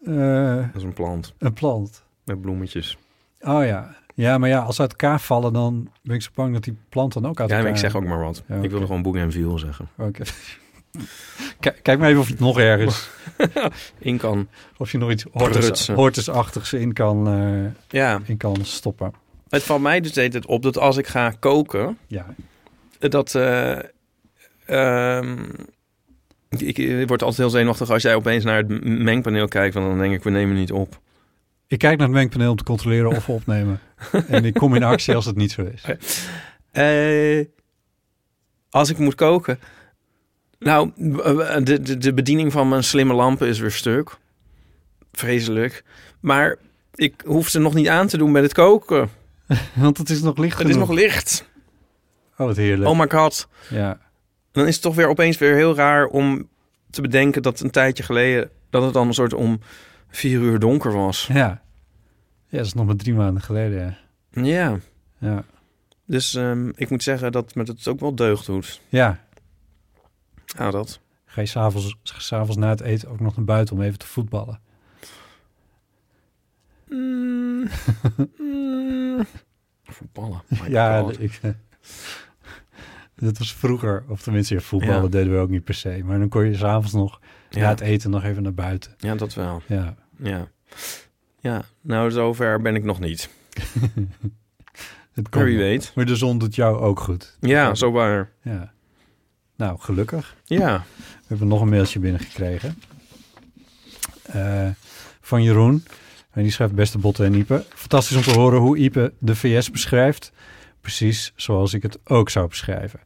Eh, dat is een plant een plant. met bloemetjes. Oh ja. Ja, maar ja, als ze uit elkaar vallen, dan ben ik zo bang dat die plant dan ook uit Ja, elkaar... ik zeg ook maar wat. Ja, Ik wilde gewoon bougainville zeggen. Oké. Kijk, kijk maar even of het nog ergens... in kan. of je nog iets hortus, hortusachtigs in kan, eh, Ja, in kan stoppen. het valt mij dus de hele tijd op dat als ik ga koken, Ja, dat... ehm, ik, ik word altijd heel zenuwachtig als jij opeens naar het mengpaneel kijkt. Want dan denk ik, we nemen niet op. ik kijk naar het mengpaneel om te controleren of we opnemen. en ik kom in actie als het niet zo is. Eh, als ik moet koken. Nou, de, de, de bediening van mijn slimme lampen is weer stuk. Vreselijk. Maar ik hoef ze nog niet aan te doen met het koken. Want het is nog licht Het is nog licht. Oh, wat heerlijk. Oh my god. Ja. Dan is het toch weer opeens weer heel raar om te bedenken dat een tijdje geleden... dat het dan een soort om vier uur donker was. Ja. Ja, dat is nog maar drie maanden geleden. Ja. Ja, Ja. dus ehm, ik moet zeggen dat me het ook wel deugd doet. ja. Ja, dat. Ga je s'avonds, s'avonds na het eten ook nog naar buiten om even te voetballen? Mm, mm. Voetballen. Ja, ik, dat was vroeger. Of tenminste, voetballen Ja. deden we ook niet per se. Maar dan kon je s'avonds nog na ja. het eten nog even naar buiten. ja, dat wel. Ja. Ja. Ja, nou zover ben ik nog niet. Het Maar wie weet. Maar de zon doet jou ook goed. Ja, zo waar. Ja. Nou, gelukkig. Ja. We hebben nog een mailtje binnengekregen. Eh van Jeroen. En die schrijft beste Botten en Ipe. Fantastisch om te horen hoe Ipe de VS beschrijft. Precies zoals ik het ook zou beschrijven.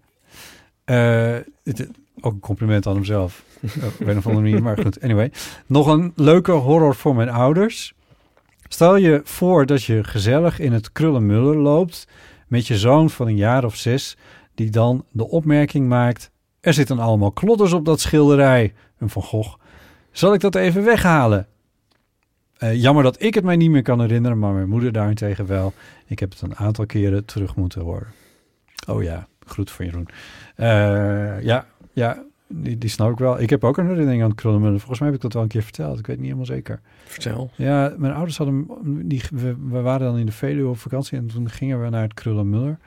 Eh, het, ook een compliment aan hemzelf. Op een of andere manier, maar goed. Anyway. Nog een leuke horror voor mijn ouders. Stel je voor dat je gezellig in het krullenmuller loopt... met je zoon van een jaar of zes... die dan de opmerking maakt... er zitten allemaal klodders op dat schilderij. Een Van Gogh. Zal ik dat even weghalen? Eh, jammer dat ik het mij niet meer kan herinneren... maar mijn moeder daarentegen wel. Ik heb het een aantal keren terug moeten horen. Oh ja, groet van Jeroen. Eh, ja, ja die, die snap ik wel. Ik heb ook een herinnering aan het krullenmuller. Volgens mij heb ik dat wel een keer verteld. Ik weet niet helemaal zeker. Vertel. Ja, mijn ouders hadden... Die, we, we waren dan in de Veluwe op vakantie... en toen gingen we naar het Krullenmuller.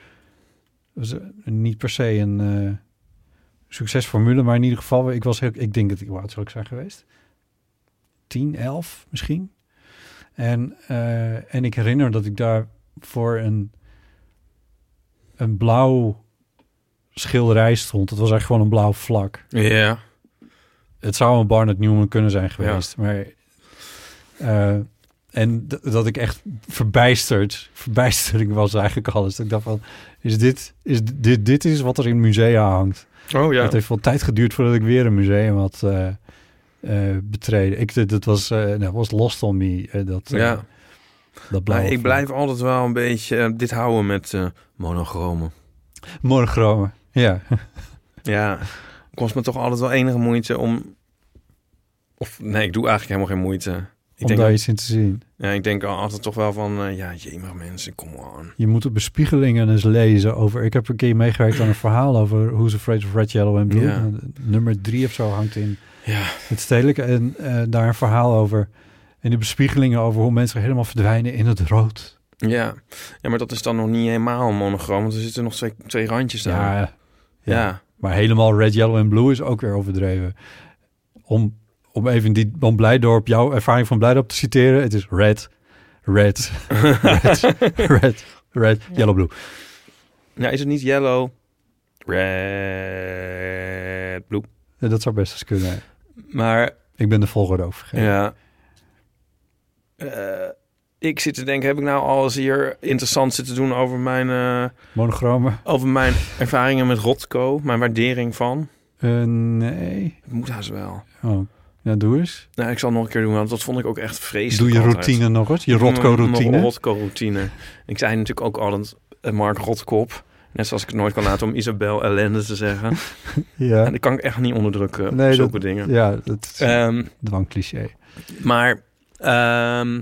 Dat was eh, niet per se een succesformule... maar in ieder geval... Ik, was heel, ik denk dat ik... Hoe oud zou ik zijn geweest? 10, 11 misschien. En, eh, en ik herinner dat ik daar voor een... een blauw schilderij stond. Het was echt gewoon een blauw vlak. Ja. Het zou een Barnett Newman kunnen zijn geweest. Maar, eh, en dat ik echt verbijsterd, verbijstering was eigenlijk alles. Ik dacht van, is dit, is dit, dit is wat er in musea hangt. Oh ja. Het heeft wel tijd geduurd voordat ik weer een museum had eh, betreden. Ik, dat was, eh dat was Lost on Me. eh, dat, eh, Ja. dat ik blijf altijd wel een beetje eh, dit houden met eh monochromen. Monochromen, ja. Ja. Kost me toch altijd wel enige moeite om... Of nee, ik doe eigenlijk helemaal geen moeite. Ik om denk, daar iets in te zien. ja, ik denk al altijd toch wel van... eh, ja, jemig mensen, kom on. Je moet de bespiegelingen eens lezen over... Ik heb een keer meegewerkt aan een verhaal over Who's Afraid of Red, Yellow and Blue. Ja. Nummer drie of zo hangt in Ja. het stedelijke. En eh, daar een verhaal over. En de bespiegelingen over hoe mensen helemaal verdwijnen in het rood. Ja. ja, maar dat is dan nog niet helemaal monochroom. Want er zitten nog twee, twee randjes daar. Ja, Ja. ja. Maar helemaal Red, Yellow en Blue is ook weer overdreven. Om, om even die van Blijdorp, jouw ervaring van Blijdorp te citeren. Het is red, red, red, red, red, yellow, blue. Ja, is het niet yellow? Red, blue. Ja, dat zou best eens kunnen. Maar Ik ben de volgorde vergeten. ja. Eh, ik zit te denken, heb ik nou alles hier interessant zitten doen over mijn, Monochromen? over mijn ervaringen met Rotko, mijn waardering van? Eh, nee. Het moet haast wel. Oh, ja, doe eens. Nou, ik zal het nog een keer doen, want dat vond ik ook echt Doe vreselijk. je altijd. routine nog eens? Je doe Rotko-routine? Rotko-routine. Ik zei natuurlijk ook altijd Mark Rotkop. Net zoals ik het nooit kan laten om Isabel ellende te zeggen. Ja. En dat kan ik echt niet onderdrukken, Nee, zulke dingen. Ja, dat is Ehm, dwangcliché. maar ehm,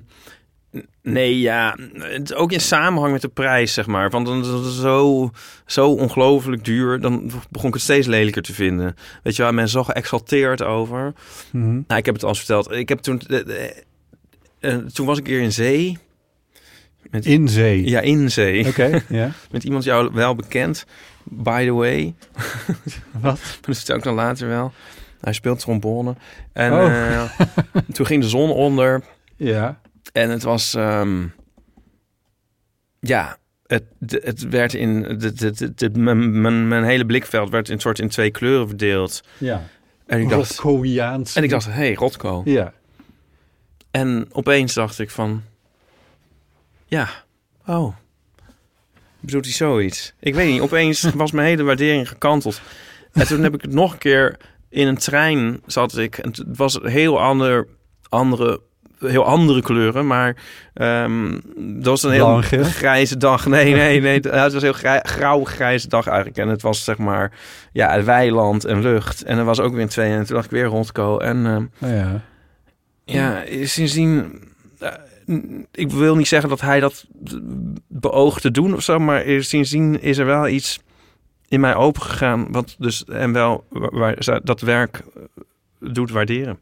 nee, ja, het is ook in samenhang met de prijs, zeg maar. Want dan is het zo, zo ongelooflijk duur. Dan begon ik het steeds lelijker te vinden. Weet je waar men zo geëxalteerd over. Mhm. Nou, ik heb het al eens verteld. Ik heb toen, eh, eh, eh, toen was ik hier in zee. Met, In zee. ja, in zee. Oké. Met iemand jou wel bekend. by the way. Wat? Dat is het ook dan later wel. Hij speelt trombone. En Oh. eh, toen ging de zon onder. Ja. En het was... ehm, ja, het, het werd in... Mijn, mijn, mijn hele blikveld werd in een soort in twee kleuren verdeeld. Ja. En ik dacht... En ik dacht, hé, hey, Rotko. Ja. En opeens dacht ik van... Ja, oh. Bedoelt hij zoiets? Ik weet niet, opeens was mijn hele waardering gekanteld. En toen heb ik het nog een keer... In een trein zat ik. En het was heel ander, andere, heel andere kleuren. Maar ehm, dat was een heel grijze dag. Nee, nee, nee. Het was een heel grij, grauw grijze dag eigenlijk. En het was zeg maar... Ja, weiland en lucht. En er was ook weer twee. En toen dacht ik weer Rotko. En... ehm, Oh ja. ja, sindsdien... eh, ik wil niet zeggen dat hij dat beoogt te doen of zo, maar sindsdien is er wel iets in mij opengegaan, wat dus en wel waar, dat werk eh, doet waarderen.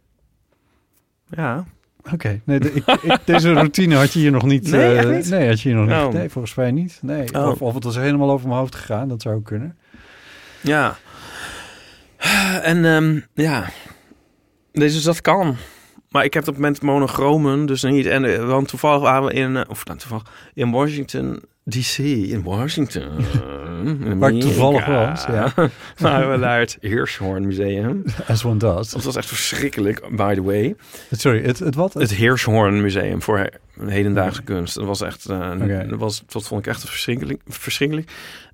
Ja, Oké. Nee, de- ik, ik- deze routine had je hier nog niet. Nee, eh, niet? Nee, had je hier nog niet. Oh. Nee, volgens mij niet. Nee. Oh. Of, of het was helemaal over mijn hoofd gegaan. Dat zou ook kunnen. ja. En ehm, ja, dus dat kan. Maar ik heb op het moment monochromen, dus niet. En, eh, want toevallig waren we in, eh, of nou, toevallig, in Washington DC, in Washington. in Waar ik toevallig was, ja. waren we naar het Hirschhorn Museum. As one does. Dat was echt verschrikkelijk, by the way. Sorry, het, het wat? Het Hirschhorn Museum voor he- hedendaagse kunst. Dat was echt, eh, dat, was, dat vond ik echt verschrikkelijk. verschrikkelijk.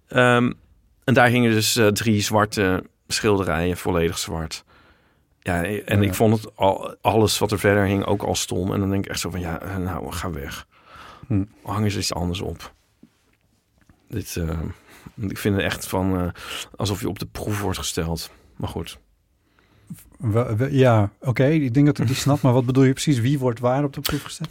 Ehm, en daar hingen dus drie zwarte schilderijen, volledig zwart. Ja, en Ja. ik vond het al, alles wat er verder hing ook al stom. En dan denk ik echt zo van, ja, eh, nou, ga weg. Hm. Hang eens iets anders op. Dit, eh, ik vind het echt van, eh, alsof je op de proef wordt gesteld. Maar goed. We- we- ja, oké. Ik denk dat ik die snap. Maar wat bedoel je precies? Wie wordt waar op de proef gesteld?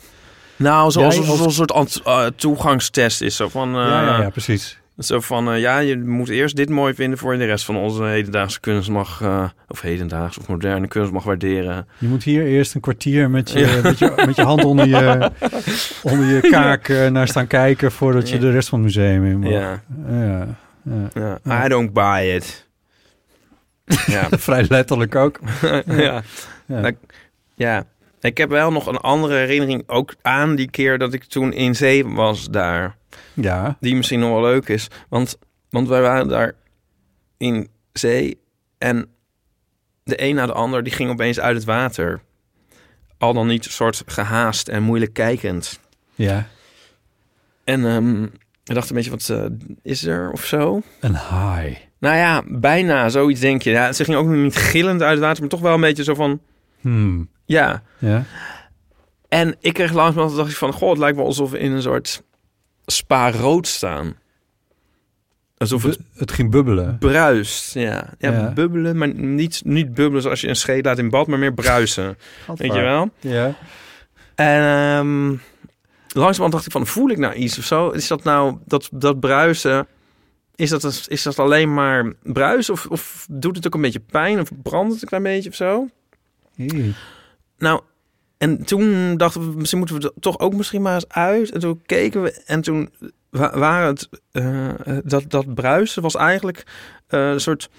Nou, zoals een soort toegangstest is. Zo van, ja, ja, ja, precies. Zo van, eh, ja, je moet eerst dit mooi vinden voor je de rest van onze hedendaagse kunst mag, eh, of hedendaags of moderne kunst mag waarderen. Je moet hier eerst een kwartier met je, Ja. met je, met je hand onder je, onder je kaak eh, naar staan kijken... voordat je de rest van het museum in mag. Ja, Ja, ja. I don't buy it. ja. Vrij letterlijk ook. ja. Ja. Nou, ja. Ik heb wel nog een andere herinnering ook aan die keer dat ik toen in zee was daar. Ja, Die misschien nog wel leuk is. Want, want wij waren daar in zee en de een na de ander die ging opeens uit het water. Al dan niet een soort gehaast en moeilijk kijkend. ja. En ehm, ik dacht een beetje, wat eh, is er of zo? Een high. Nou ja, bijna zoiets denk je. Ja, ze ging ook nog niet gillend uit het water, maar toch wel een beetje zo van, Hmm. ja. Ja. En ik kreeg langzamerhand dacht ik van, goh, het lijkt wel alsof we in een soort spa rood staan. Alsof het Bu- het ging bubbelen. bruist. Ja, ja, Ja. bubbelen, maar niet, niet bubbelen zoals je een scheet laat in bad, maar meer bruisen. Weet je wel? Ja. En ehm langzamerhand dacht ik van, voel ik nou iets of zo? Is dat nou, dat, dat bruisen, is dat, is dat alleen maar bruis? Of, of doet het ook een beetje pijn? Of brandt het een klein beetje of zo? Hey. Nou, en toen dachten we, misschien moeten we er toch ook misschien maar eens uit. En toen keken we en toen wa- waren het, eh, dat, dat bruisen was eigenlijk eh, een soort,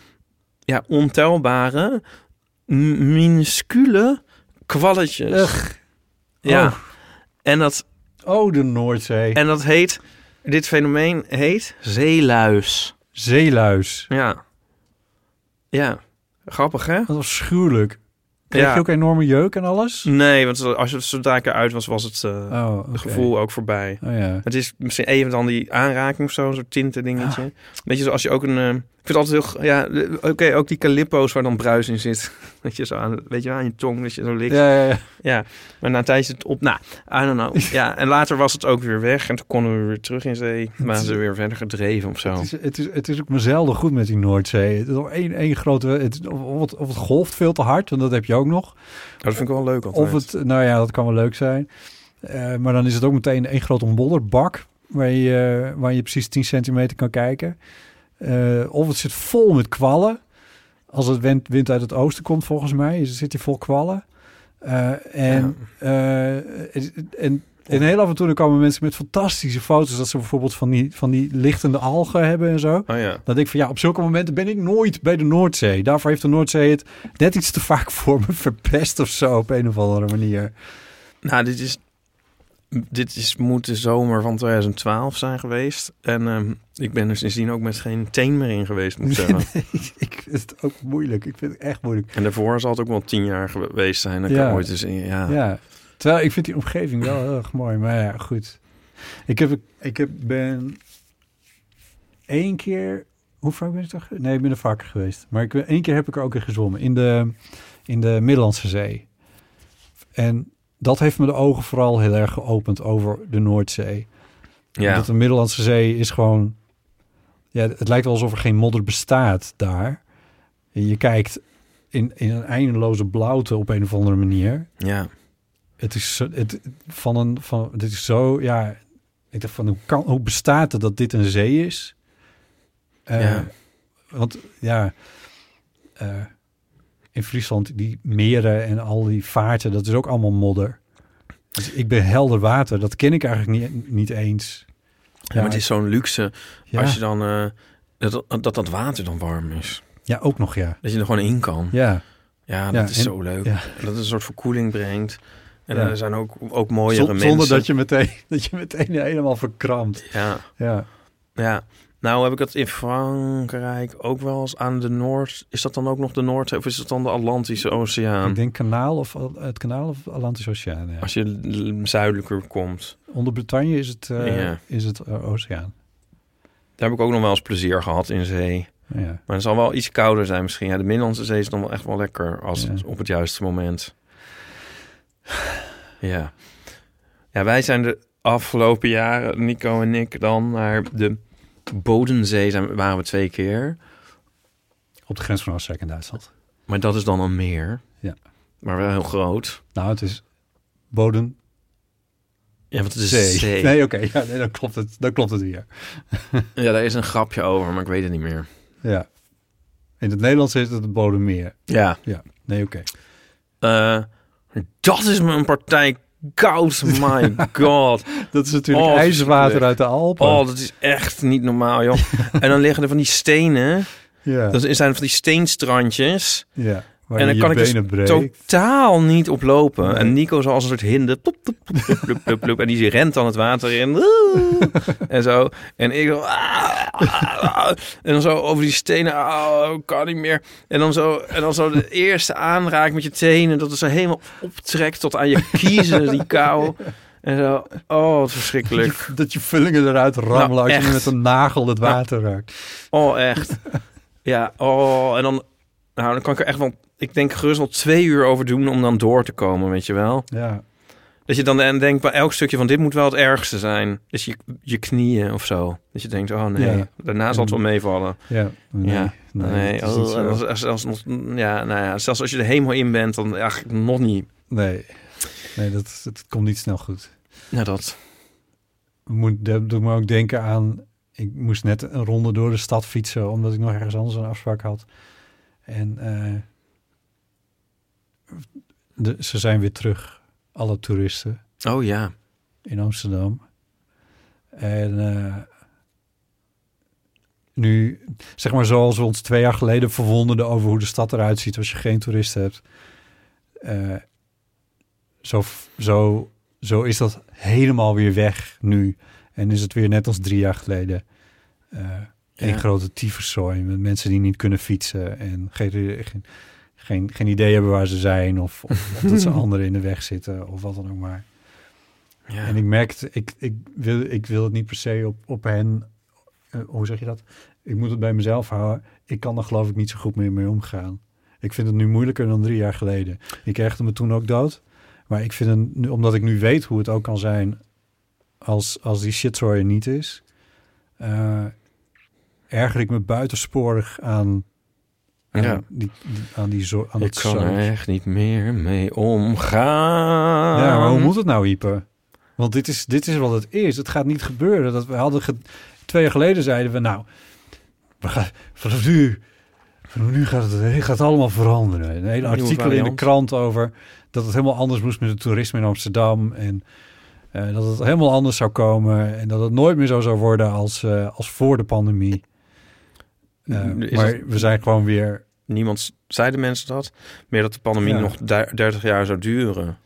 ja, ontelbare, minuscule kwalletjes. Ugh. Ja. Oh. En dat, Oh, de Noordzee. en dat heet, dit fenomeen heet zeeluis. Zeeluis. Ja. Ja. Grappig, hè? Dat was schuwelijk. Kreeg Ja. je ook enorme jeuk en alles? Nee, want als je zodra ik eruit was, was het eh, Oh, gevoel ook voorbij. Oh ja. Het is misschien even dan die aanraking of zo, zo'n tinten dingetje. Weet je, zoals je ook een... ik vind het altijd heel... Ja, oké, ook die calippo's waar dan bruis in zit. Dat je zo aan, weet je, aan je tong, dat je zo likt. Ja. Ja, ja, ja. maar na een tijdje het op... Nou, I don't know. Ja, en later was het ook weer weg. En toen konden we weer terug in zee. Waren ze weer verder gedreven of zo. Het is, het, is, het is ook me zelden goed met die Noordzee. Het is al één, één grote... Het, of, het, of het golft veel te hard, want dat heb je ook nog. Oh, dat vind ik wel leuk altijd. Of het... Nou ja, dat kan wel leuk zijn. Eh, maar dan is het ook meteen één grote modderbak... Waar je, waar je precies 10 centimeter kan kijken. Eh, of het zit vol met kwallen. Als het wind, wind uit het oosten komt, volgens mij, is- zit hij vol kwallen. Eh, en, eh, en En heel af en toe komen mensen met fantastische foto's... dat ze bijvoorbeeld van die, van die lichtende algen hebben en zo. Oh ja. Dan denk ik van ja, op zulke momenten ben ik nooit bij de Noordzee. Daarvoor heeft de Noordzee het net iets te vaak voor me verpest of zo op een of andere manier. Nou, dit is, dit is, moet de zomer van 2012 zijn geweest. En ehm, ik ben er sindsdien ook met geen teen meer in geweest, moet ik zeggen. ik vind het ook moeilijk. Ik vind het echt moeilijk. En daarvoor zal het ook wel tien jaar geweest zijn. Dat Ja. ooit eens in, ja. Ja. Terwijl ik vind die omgeving wel heel erg mooi. Maar ja, goed. Ik, heb, ik heb, ben één keer... Hoe vaak ben ik toch? Nee, ik ben er vaker geweest. Maar ik, ben- één keer heb ik er ook in gezwommen. In de, in de Middellandse Zee. En dat heeft me de ogen vooral heel erg geopend over de Noordzee. Ja. Dat de Middellandse Zee is gewoon... Ja, het lijkt wel alsof er geen modder bestaat daar. En je kijkt in, in een eindeloze blauwte op een of andere manier. ja. Het is het, van een van dit is zo ja. Ik dacht van hoe kan hoe bestaat het dat dit een zee is? Eh, Ja. Want ja, eh, in Friesland die meren en al die vaarten, dat is ook allemaal modder. Dus ik ben helder water, dat ken ik eigenlijk niet, niet eens. Ja, maar het is zo'n luxe ja, als je dan... eh, dat, dat dat water dan warm is. ja, ook nog ja. Dat je er gewoon in kan. Ja, Ja, dat Ja, is en- zo leuk. Dat het een soort verkoeling brengt. En er zijn ook, ook mooiere mensen. zonder dat je meteen dat je meteen helemaal verkrampt. Ja, Ja, ja. Nou heb ik het in Frankrijk ook wel eens aan de Noord... Is dat dan ook nog de Noordzee of is dat dan de Atlantische Oceaan? ik denk kanaal of het kanaal of Atlantische Oceaan. Ja. Als je zuidelijker komt. Onder Bretagne is het, eh, Ja. is het eh, oceaan. Daar heb ik ook nog wel eens plezier gehad in zee. Ja. Maar het zal wel iets kouder zijn misschien. Ja, de Middellandse Zee is dan wel echt wel lekker als het op het juiste moment. Ja. Ja, wij zijn de afgelopen jaren, Nico en ik, dan naar de Bodensee zijn, waren we twee keer. Op de grens van Oostenrijk en Duitsland. Maar dat is dan een meer. Ja. Maar wel heel groot. Nou, het is bodem Ja, want het is zee. zee. Nee, oké. Ja, nee, dan klopt het. Dan klopt het weer. Ja, daar is een grapje over, maar ik weet het niet meer. Ja. In het Nederlands is het het bodemmeer. Ja. Ja. Nee, oké. Eh, dat is een partij koud. My god. Dat is natuurlijk Oh, verschrikkelijk. uit de Alpen. Oh, dat is echt niet normaal, joh. en dan liggen er van die stenen. ja. Dat zijn van die steenstrandjes. ja. Waar en dan kan ik dus breekt. totaal niet oplopen. Nee. En Nico zo als een soort hinde. Plop, plop, plop, en die rent dan het water in. En zo. En ik ah, ah, ah. En dan zo over die stenen. Oh, kan niet meer. En dan zo, en dan zo de eerste aanraak met je tenen. Dat het zo helemaal optrekt tot aan je kiezen, die kou. En zo. Oh, wat verschrikkelijk. Dat je, dat je vullingen eruit rammelen Nou, als je met een nagel het water raakt. Oh, echt. Ja, oh. En dan... Nou, dan kan ik er echt wel... Ik denk gerust twee uur over doen om dan door te komen, weet je wel. Ja. Dat je dan en denkt bij elk stukje van dit moet wel het ergste zijn. Dus je, je knieën of zo. Dat je denkt, oh nee, Ja. daarna zal het wel meevallen. Ja. Nee. Ja. Nee. Nee, oh, als, als, als, nog- ja, nou ja, zelfs als je er helemaal in bent, dan eigenlijk nog niet. Nee. Nee, dat, dat komt niet snel goed. Nou, dat. moet, dat doet me ook denken aan... Ik moest net een ronde door de stad fietsen... omdat ik nog ergens anders een afspraak had. En eh, de, ze zijn weer terug, alle toeristen Oh ja. in Amsterdam. En eh, nu, zeg maar zoals we ons twee jaar geleden verwonderden... over hoe de stad eruit ziet als je geen toeristen hebt... eh, zo, zo, zo is dat helemaal weer weg nu. En is het weer net als drie jaar geleden. eh een grote tyfuszooi met mensen die niet kunnen fietsen... en geen, geen, geen, geen idee hebben waar ze zijn... of, of, of dat ze anderen in de weg zitten of wat dan ook maar. ja. En ik merkte, ik, ik, wil, ik wil het niet per se op, op hen... eh, hoe zeg je dat? Ik moet het bij mezelf houden. Ik kan er geloof ik niet zo goed meer mee omgaan. Ik vind het nu moeilijker dan drie jaar geleden. Ik ergerde me toen ook dood. Maar ik vind het, nu, omdat ik nu weet hoe het ook kan zijn... als, als die shitzooi er niet is... eh, erger ik me buitensporig aan... aan Ja. die, aan die zo, aan ik het kan er echt niet meer mee omgaan. Ja, maar hoe moet het nou, Ipe? Want dit is, dit is wat het is. Het gaat niet gebeuren. Dat we hadden ge- twee jaar geleden zeiden we, nou, we gaan, vanaf nu, vanaf nu gaat het, gaat allemaal veranderen. Een hele artikel in de krant over dat het helemaal anders moest met het toerisme in Amsterdam. En Eh, dat het helemaal anders zou komen en dat het nooit meer zo zou worden als, eh, als voor de pandemie. Eh, Is maar we zijn gewoon weer... Niemand zeiden mensen dat. Meer dat de pandemie Ja. nog du- 30 jaar zou duren.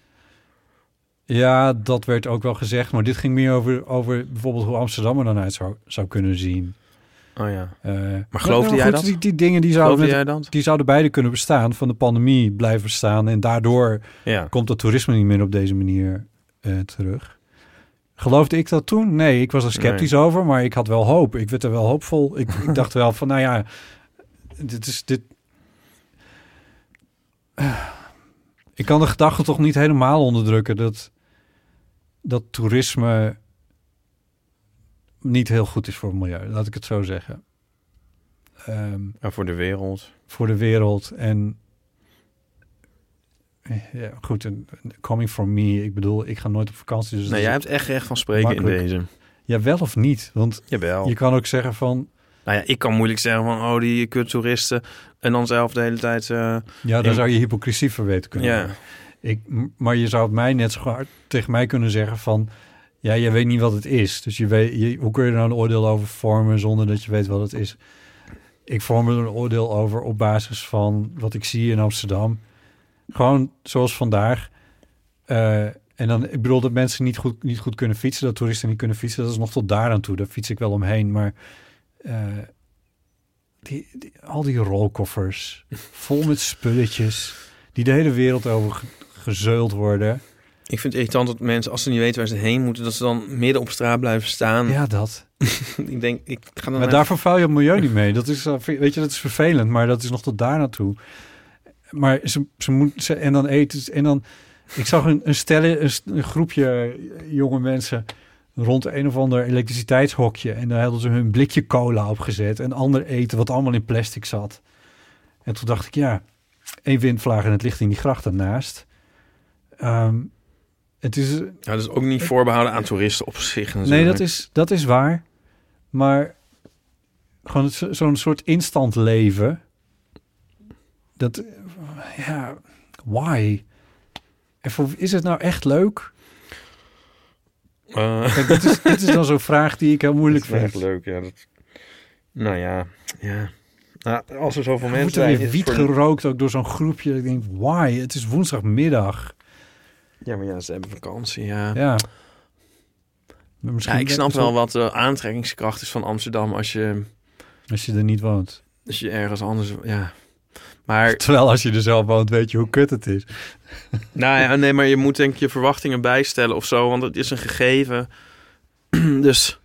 Ja, dat werd ook wel gezegd, maar dit ging meer over, over bijvoorbeeld hoe Amsterdam er dan uit zou, zou kunnen zien. Oh ja. Eh, maar geloofde jij dat? Die, die dingen die zouden, met- die zouden beide kunnen bestaan, van de pandemie blijven bestaan en daardoor Ja. komt het toerisme niet meer op deze manier eh, terug. Geloofde ik dat toen? Nee, ik was er sceptisch over, maar ik had wel hoop. Ik werd er wel hoopvol. Ik, ik dacht wel van, nou ja, dit is dit. Ik kan de gedachte toch niet helemaal onderdrukken dat dat toerisme niet heel goed is voor het milieu. Laat ik het zo zeggen. Ehm, Ja, voor de wereld. voor de wereld. En ja, goed, coming from me, ik bedoel, ik ga nooit op vakantie. Dus Nee, jij hebt echt recht van spreken Makkelijk. in deze. Ja, wel of niet? Want Jawel. je kan ook zeggen van, Nou ja, ik kan moeilijk zeggen van, oh, die kuttoeristen. En dan zelf de hele tijd... eh, ja, daar Ja. zou je hypocrisie voor weten kunnen. ja. Ik, maar je zou het mij net zo hard tegen mij kunnen zeggen van, ja, je weet niet wat het is. Dus je weet, je, hoe kun je er nou een oordeel over vormen zonder dat je weet wat het is? Ik vorm er een oordeel over op basis van wat ik zie in Amsterdam. Gewoon zoals vandaag. Eh, en dan, ik bedoel dat mensen niet goed, niet goed kunnen fietsen, dat toeristen niet kunnen fietsen. Dat is nog tot daar aan toe. Daar fiets ik wel omheen. Maar eh, die, die- al die rolkoffers, vol met spulletjes, die de hele wereld over ge- gezeuld worden. Ik vind het irritant dat mensen, als ze niet weten waar ze heen moeten... dat ze dan midden op straat blijven staan. Ja, dat. ik denk, ik ga dan Maar daarvoor vuil je het milieu niet mee. Dat is, eh, weet je, dat is vervelend, maar dat is nog tot daar naartoe. Maar ze, ze moet ze, en dan eten en dan. Ik zag een, een stelle, een, groepje jonge mensen rond een of ander elektriciteitshokje en daar hadden ze hun blikje cola opgezet en ander eten wat allemaal in plastic zat. En toen dacht ik, ja, één windvlaag en het ligt in die gracht ernaast. Ehm, het is, Ja, dat is ook niet voorbehouden aan toeristen op zich. Nee, dat is, dat is waar. Maar gewoon zo- zo'n soort instant leven. Dat, ja, why? En voor, is het nou echt leuk? Eh, Kijk, dit, is, dit is dan zo'n vraag die ik heel moeilijk dat is vind. echt leuk, ja. Dat... Nou ja, ja. Nou, als er zoveel mensen wordt er zijn... weer wiet gerookt ook door zo'n groepje. Ik denk, why? Het is woensdagmiddag. Ja, maar ja, ze hebben vakantie, ja. Ja. Maar misschien Ja, ik snap wel wat de aantrekkingskracht is van Amsterdam als je, Als je er niet woont. als je ergens anders... Ja. Maar, Terwijl als je er zelf woont, weet je hoe kut het is. nou ja, nee, maar je moet denk ik je verwachtingen bijstellen of zo, want het is een gegeven. dus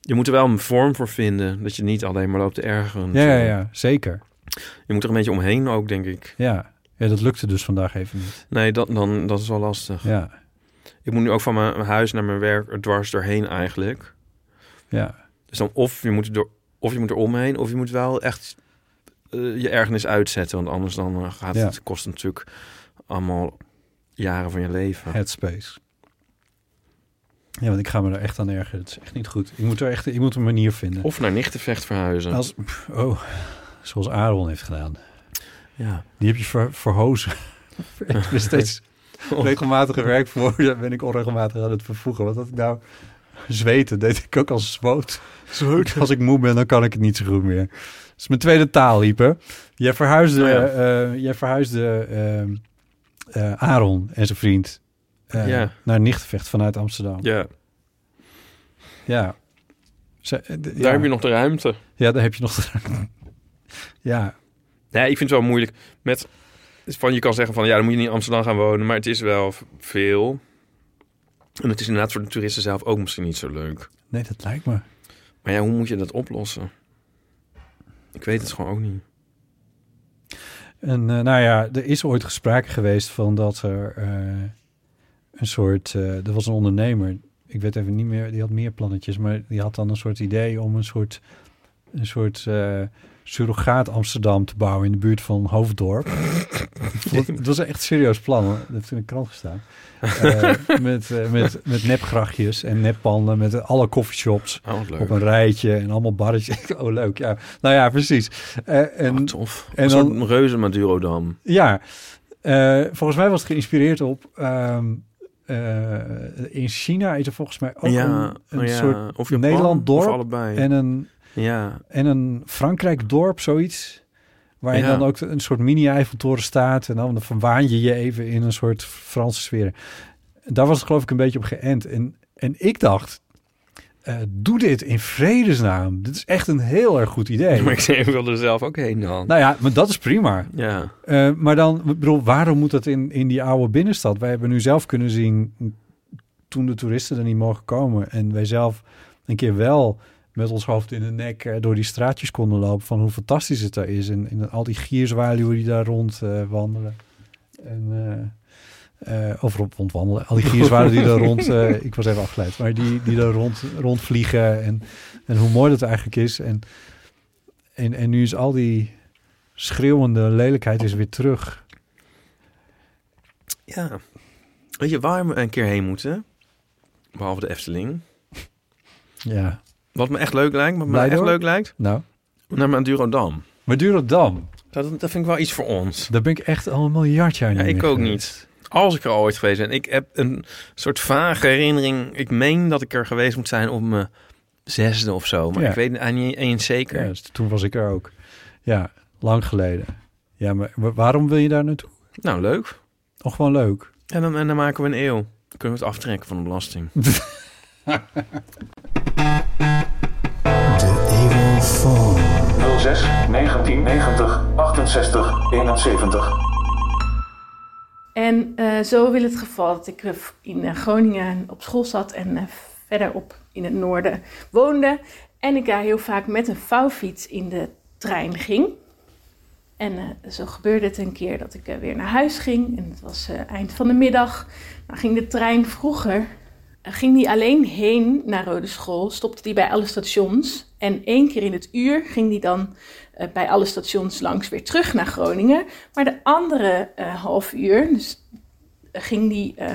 je moet er wel een vorm voor vinden, dat je niet alleen maar loopt te ergeren. Ja, ja, ja, zeker. Je moet er een beetje omheen ook, denk ik. Ja. ja, dat lukte dus vandaag even niet. Nee, dat, dan, dat is wel lastig. Ja, Ik moet nu ook van mijn huis naar mijn werk er dwars doorheen eigenlijk. ja. Dus dan of je moet er, door, of je moet er omheen, of je moet wel echt je ergernis uitzetten. Want anders dan eh, gaat Ja. het kost natuurlijk allemaal jaren van je leven. Headspace. Ja, want ik ga me er echt aan ergeren. Het is echt niet goed. Ik moet er echt ik moet een manier vinden. Of naar Nichtenvecht verhuizen. Als, oh, zoals Aaron heeft gedaan. Ja. Die heb je ver, verhozen. ik ben steeds regelmatig werk voor. Daar ben ik onregelmatig aan het vervoegen. Wat had ik nou? Zweten deed ik ook als zwoot. Als ik moe ben, dan kan ik het niet zo goed meer. Is mijn tweede taal, Ieper. Jij verhuisde, Oh ja. eh, jij verhuisde eh, Aaron en zijn vriend eh, Ja. naar Nichtenvecht vanuit Amsterdam. ja, Ja. Eh, daar ja. heb je nog de ruimte. Ja, daar heb je nog... ja, Nee, ik vind het wel moeilijk. Met, van, je kan zeggen van, ja, dan moet je niet in Amsterdam gaan wonen. Maar het is wel veel. En het is inderdaad voor de toeristen zelf ook misschien niet zo leuk. nee, dat lijkt me. Maar ja, hoe moet je dat oplossen? Ik weet het gewoon ook niet. En eh, nou ja, er is ooit gesprake geweest van dat er eh, een soort... eh er was een ondernemer, ik weet even niet meer, die had meer plannetjes, maar die had dan een soort idee om een soort, een soort surrogaat Amsterdam te bouwen in de buurt van Hoofddorp. Dat- Het was een echt serieus plan, hoor. dat heeft in de krant gestaan. Eh, met, eh, met, met nepgrachtjes en neppanden, met alle coffeeshops Oh, op een rijtje en allemaal barretjes. Oh, leuk, ja. Nou ja, precies. Eh, en Oh, tof. en een dan- soort reuze Madurodam. ja, volgens mij was het geïnspireerd op ehm, eh, in China is er volgens mij ook ja, een, een oh ja, soort Nederland dorp en een, ja, en een Frankrijk dorp, zoiets. Waar je Ja. dan ook een soort mini-Eiffeltoren staat. En dan verwaan je je even in een soort Franse sfeer. Daar was het geloof ik een beetje op geënt. En, en ik dacht, eh, doe dit in vredesnaam. Dit is echt een heel erg goed idee. maar ik wilde er zelf ook heen dan. Nou ja, maar dat is prima. ja, Eh, maar dan, ik bedoel, waarom moet dat in, in die oude binnenstad? Wij hebben nu zelf kunnen zien, toen de toeristen er niet mogen komen... en wij zelf een keer wel met ons hoofd in de nek eh, door die straatjes konden lopen... van hoe fantastisch het daar is. En, en al die gierzwaluwen die daar rond eh, wandelen. En, eh, eh, of rond, rondwandelen. Al die gierzwaluwen die daar rond... ik was even afgeleid. Maar die, die daar rond, rondvliegen. En, en hoe mooi dat eigenlijk is. En, en, en nu is al die schreeuwende lelijkheid is weer terug. ja. Weet je waar we een keer heen moeten? Behalve de Efteling. Ja. Wat me echt leuk lijkt, wat me echt leuk lijkt, Nou, naar Madurodam. Madurodam. Dat, dat vind ik wel iets voor ons. Daar ben ik echt al een miljard jaar Ja, niet ik meer ook geweest. niet. Als ik er ooit geweest ben. Ik heb een soort vage herinnering. Ik meen dat ik er geweest moet zijn op mijn zesde of zo. Maar Ja. ik weet het eigenlijk niet eens zeker. Ja, dus toen was ik er ook. Ja, lang geleden. Ja, maar wa- waarom wil je daar naartoe? Nou, leuk. Oh, gewoon leuk. En dan, en dan maken we een eeuw. Dan kunnen we het aftrekken van de belasting. 06 1990 68 71. En eh, zo wil het geval dat ik in eh, Groningen op school zat en eh, verderop in het noorden woonde. En ik daar heel vaak met een vouwfiets in de trein ging. En eh, zo gebeurde het een keer dat ik weer naar huis ging. En het was eh, eind van de middag. Dan ging de trein vroeger. Ging die alleen heen naar Rode School. Stopte die bij alle stations. En één keer in het uur ging die dan eh, bij alle stations langs weer terug naar Groningen. Maar de andere eh, half uur dus, eh, ging die eh,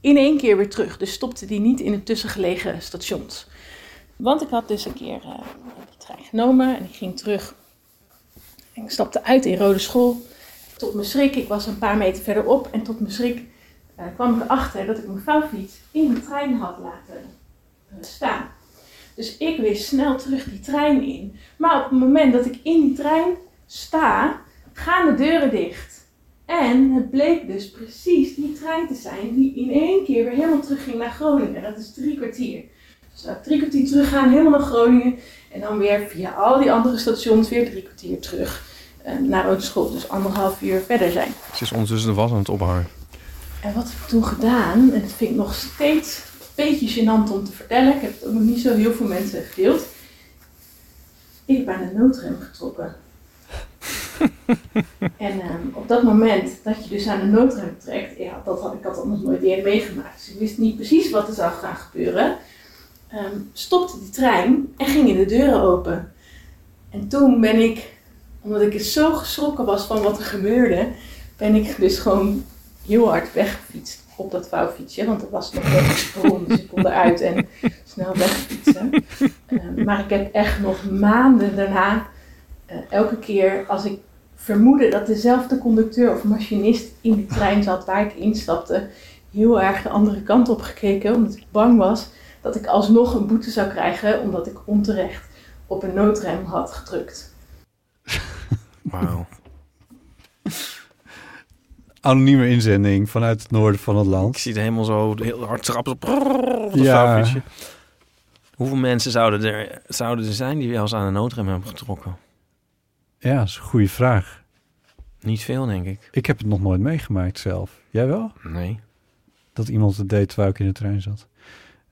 in één keer weer terug. Dus stopte die niet in de tussengelegen stations. Want ik had dus een keer de trein genomen en ik ging terug. En ik stapte uit in Rode School. Tot mijn schrik, ik was een paar meter verderop. En tot mijn schrik eh, kwam ik erachter dat ik mijn vouwfiets in de trein had laten eh, staan. Dus ik weer snel terug die trein in. Maar op het moment dat ik in die trein sta, gaan de deuren dicht. En het bleek dus precies die trein te zijn die in één keer weer helemaal terug ging naar Groningen. Dat is drie kwartier. Dus drie kwartier teruggaan, helemaal naar Groningen. En dan weer via al die andere stations weer drie kwartier terug eh, naar Rode School. Dus anderhalf uur verder zijn. Ze is ondertussen de was aan het ophangen. En wat heb ik toen gedaan, en dat vind ik nog steeds een beetje gênant om te vertellen. Ik heb het ook nog niet zo heel veel mensen gedeeld. Ik heb aan de noodrem getrokken. en ehm, op dat moment dat je dus aan de noodrem trekt, ja, dat had, ik had dat nog nooit eerder meegemaakt. Dus ik wist niet precies wat er zou gaan gebeuren. Ehm, stopte die trein en gingen de deuren open. En toen ben ik, omdat ik zo geschrokken was van wat er gebeurde, ben ik dus gewoon heel hard weggefietst op dat vouwfietsje. Want er was nog weggesprongen, dus ik kon eruit en snel wegfietsen. Eh, maar ik heb echt nog maanden daarna, eh, elke keer als ik vermoedde dat dezelfde conducteur of machinist in die trein zat waar ik instapte, heel erg de andere kant op gekeken. Omdat ik bang was dat ik alsnog een boete zou krijgen omdat ik onterecht op een noodrem had gedrukt. Wauw. Anonieme inzending vanuit het noorden van het Ik land. zie het helemaal zo heel hard trappen. Ja. Hoeveel mensen zouden er, zouden er zijn die wel eens aan de noodrem hebben getrokken? Ja, dat is een goede vraag. Niet veel, denk ik. Ik heb het nog nooit meegemaakt zelf. Jij wel? Nee. Dat iemand het deed terwijl ik in de trein zat.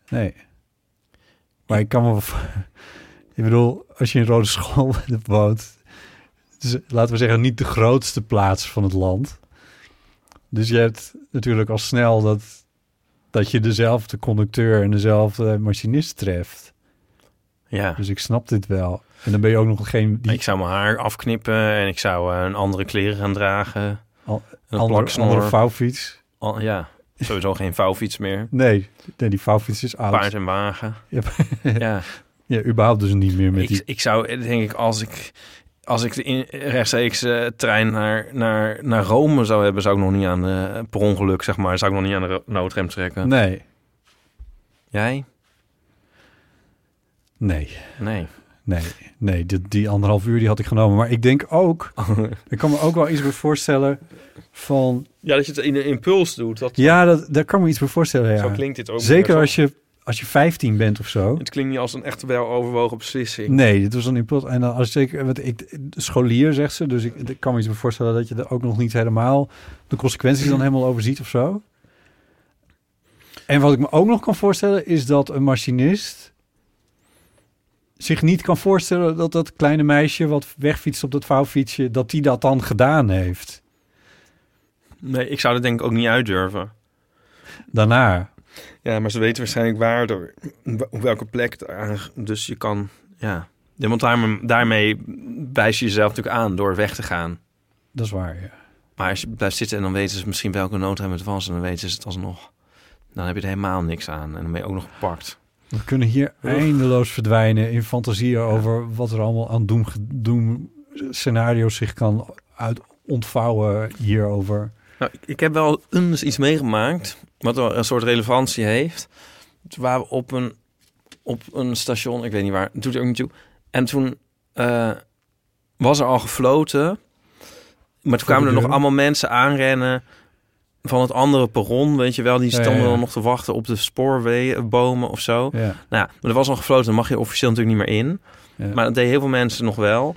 Nee. Maar ik kan me... Ik bedoel, als je in Rode School woont... Is, laten we zeggen, niet de grootste plaats van het land. Dus je hebt natuurlijk al snel dat, dat je dezelfde conducteur en dezelfde machinist treft. Ja. Dus ik snap dit wel. En dan ben je ook nog geen... Die Ik zou mijn haar afknippen en ik zou eh, een andere kleren gaan dragen. Al- een andere, andere vouwfiets. Al- ja, sowieso geen vouwfiets meer. Nee, nee, die vouwfiets is oud. Paard en wagen. Ja, Ja, ja, überhaupt dus niet meer met ik, die... ik zou, denk ik, als ik, als ik de in, rechtstreeks eh, trein naar, naar, naar Rome zou hebben, zou ik nog niet aan de per ongeluk, zeg maar, zou ik nog niet aan de noodrem trekken. Nee, Jij? nee, Nee. nee, nee. Die, die anderhalf uur die had ik genomen. Maar ik denk ook, ik kan me ook wel iets bij voorstellen van... Ja, dat je het in een impuls doet. Dat, Ja, dat, daar kan me iets bij voorstellen, Zo ja. klinkt dit ook. Zeker meer als je, als je 15 bent of zo. Het klinkt niet als een echt wel overwogen beslissing. Nee, dit was een impuls. En dan als zeker, want ik, scholier zegt ze, dus ik, ik kan me iets voorstellen dat je er ook nog niet helemaal de consequenties dan helemaal overziet of zo. En wat ik me ook nog kan voorstellen is dat een machinist zich niet kan voorstellen dat dat kleine meisje wat wegfietst op dat vouwfietsje, dat die dat dan gedaan heeft. Nee, ik zou dat denk ik ook niet uitdurven. Daarna. Ja, maar ze weten waarschijnlijk waar, door, op welke plek. Dus je kan, ja. ja want daarmee, daarmee wijs je jezelf natuurlijk aan door weg te gaan. Dat is waar, ja. Maar als je blijft zitten en dan weten ze misschien welke noodrem het was... en dan weten ze het alsnog. Dan heb je er helemaal niks aan. En dan ben je ook nog gepakt. We kunnen hier eindeloos verdwijnen in fantasieën over wat er allemaal aan doem, doem scenario's zich kan uit ontvouwen hierover. Nou, ik heb wel eens iets meegemaakt... wat een soort relevantie heeft. Toen waren we op een, op een station, ik weet niet waar, doet er ook niet toe. En toen eh, was er al gefloten... Maar toen kwamen er nog allemaal mensen aanrennen van het andere perron, weet je wel. Die Ja, ja, stonden ja. dan nog te wachten op de spoorbomen of zo. Nou ja, maar er was al gefloten, dan mag je officieel natuurlijk niet meer in. Maar dat deden heel veel mensen nog wel.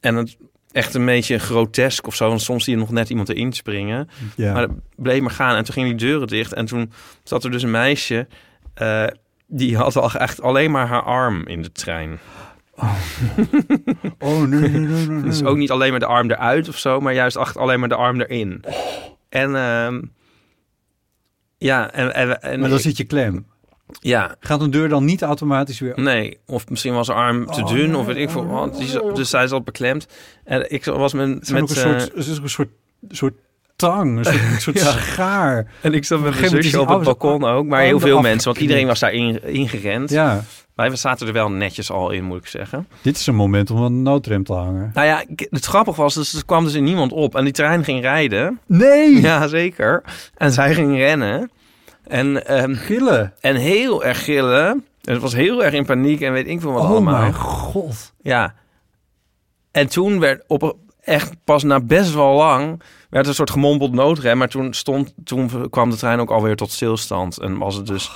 En het echt een beetje grotesk of zo. Want soms zie je nog net iemand erin springen. ja. Maar bleef maar gaan. En toen gingen die deuren dicht. En toen zat er dus een meisje... eh, die had al echt alleen maar haar arm in de trein. oh nee, nee, nee, nee. Dus ook niet alleen maar de arm eruit of zo, maar juist echt alleen maar de arm erin. En ehm, ja, en, en, en Maar dan zit je klem. Ja, Gaat een deur dan niet automatisch weer... nee, of misschien was haar arm te Oh, dun nee, of weet ik veel. oh. Die zat- dus zij zat beklemd. En ik was met, met ook een eh, soort, het is ook een soort, soort tang, een soort, een soort Ja. schaar. en ik zat met mijn zusje op het balkon ook, maar heel veel mensen, want iedereen was daar in, ingerend. Ja, Wij zaten er wel netjes al in, moet ik zeggen. dit is een moment om een noodrem te hangen. Nou ja, het grappige was, dus er kwam dus in niemand op en die trein ging rijden. Nee! Ja, zeker. En zij ging rennen. En, ehm, Gillen. en heel erg gillen. En het was heel erg in paniek en weet ik veel wat Oh allemaal. mijn god. Ja. En toen werd op echt pas na best wel lang werd er een soort gemompeld noodrem, maar toen stond toen kwam de trein ook alweer tot stilstand en was het dus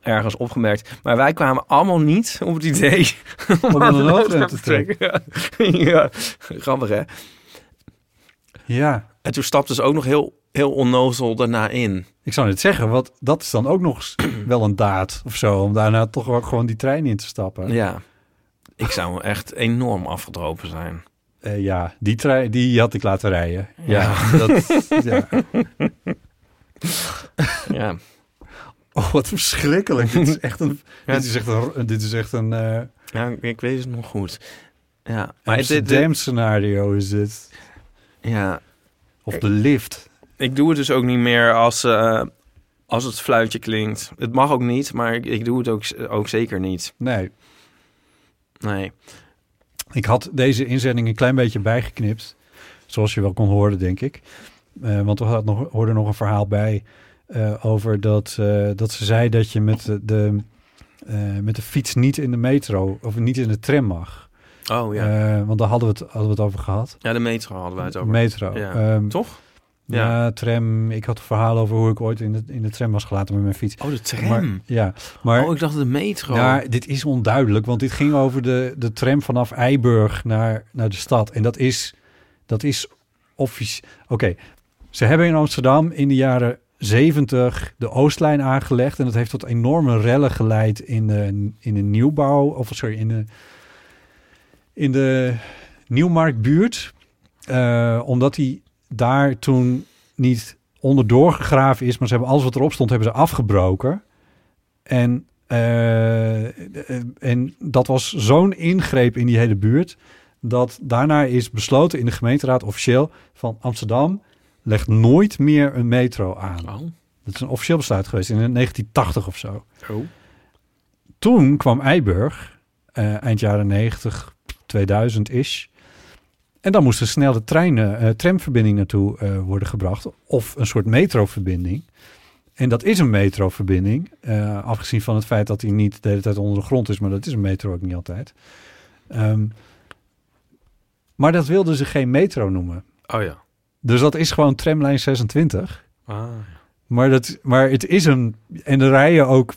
ergens opgemerkt. Maar wij kwamen allemaal niet op het idee Om aan een de noodrem te Ja. ja, grappig hè. Ja. En toen stapte ze ook nog heel, heel onnozel daarna in. Ik zou net zeggen, wat, dat is dan ook nog wel een daad of zo. Om daarna toch ook gewoon die trein in te stappen. Ja. Ik zou echt enorm afgedropen zijn. Eh, ja, die trein die had ik laten rijden. Ja, Ja. dat, ja. Ja. Oh, wat verschrikkelijk. dit is echt een... Ja. Dit is echt een... Dit is echt een eh Ja, ik, weet het nog goed. Ja, maar dit, dit- Amsterdam scenario is dit. ja, Of de lift. Ik doe het dus ook niet meer als, eh, als het fluitje klinkt. Het mag ook niet, maar ik, ik doe het ook, ook zeker niet. Nee, Nee. ik had deze inzending een klein beetje bijgeknipt. Zoals je wel kon horen, denk ik. Eh, want er had nog, hoorde nog een verhaal bij eh, over dat, dat ze zei dat je met de, de, met de fiets niet in de metro of niet in de tram mag. Oh ja. Want daar hadden we, het, hadden we het over gehad. ja, de metro hadden wij het over. Metro. Ja. Ehm, Toch? Ja. tram. Ik had een verhaal over hoe ik ooit in de, in de tram was gelaten met mijn fiets. Oh, de tram. Maar, ja, maar oh, ik dacht de metro. Ja, dit is onduidelijk, want dit ging over de, de tram vanaf Eiburg naar, naar de stad. En dat is, dat is officieel... Oké, ze hebben in Amsterdam in de jaren 70 de Oostlijn aangelegd. En dat heeft tot enorme rellen geleid in de, in de nieuwbouw... Of sorry, in de, in de Nieuwmarktbuurt. Eh, omdat die daar toen niet onderdoor gegraven is... maar ze hebben alles wat erop stond, hebben ze afgebroken... En, eh, eh, en dat was zo'n ingreep in die hele buurt... dat daarna is besloten in de gemeenteraad officieel van Amsterdam... legt nooit meer een metro aan. Oh. Dat is een officieel besluit geweest in 1980 of zo. Oh. Toen kwam Eiburg, eh, eind jaren 90, 2000 is... En dan moest een snelle treinen, eh, tramverbinding naartoe eh, worden gebracht. Of een soort metroverbinding. En dat is een metroverbinding. eh, afgezien van het feit dat hij niet de hele tijd onder de grond is. Maar dat is een metro ook niet altijd. Ehm, maar dat wilden ze geen metro noemen. Oh ja. Dus dat is gewoon tramlijn 26. Ah, Maar, dat, maar het is een... En er rijden ook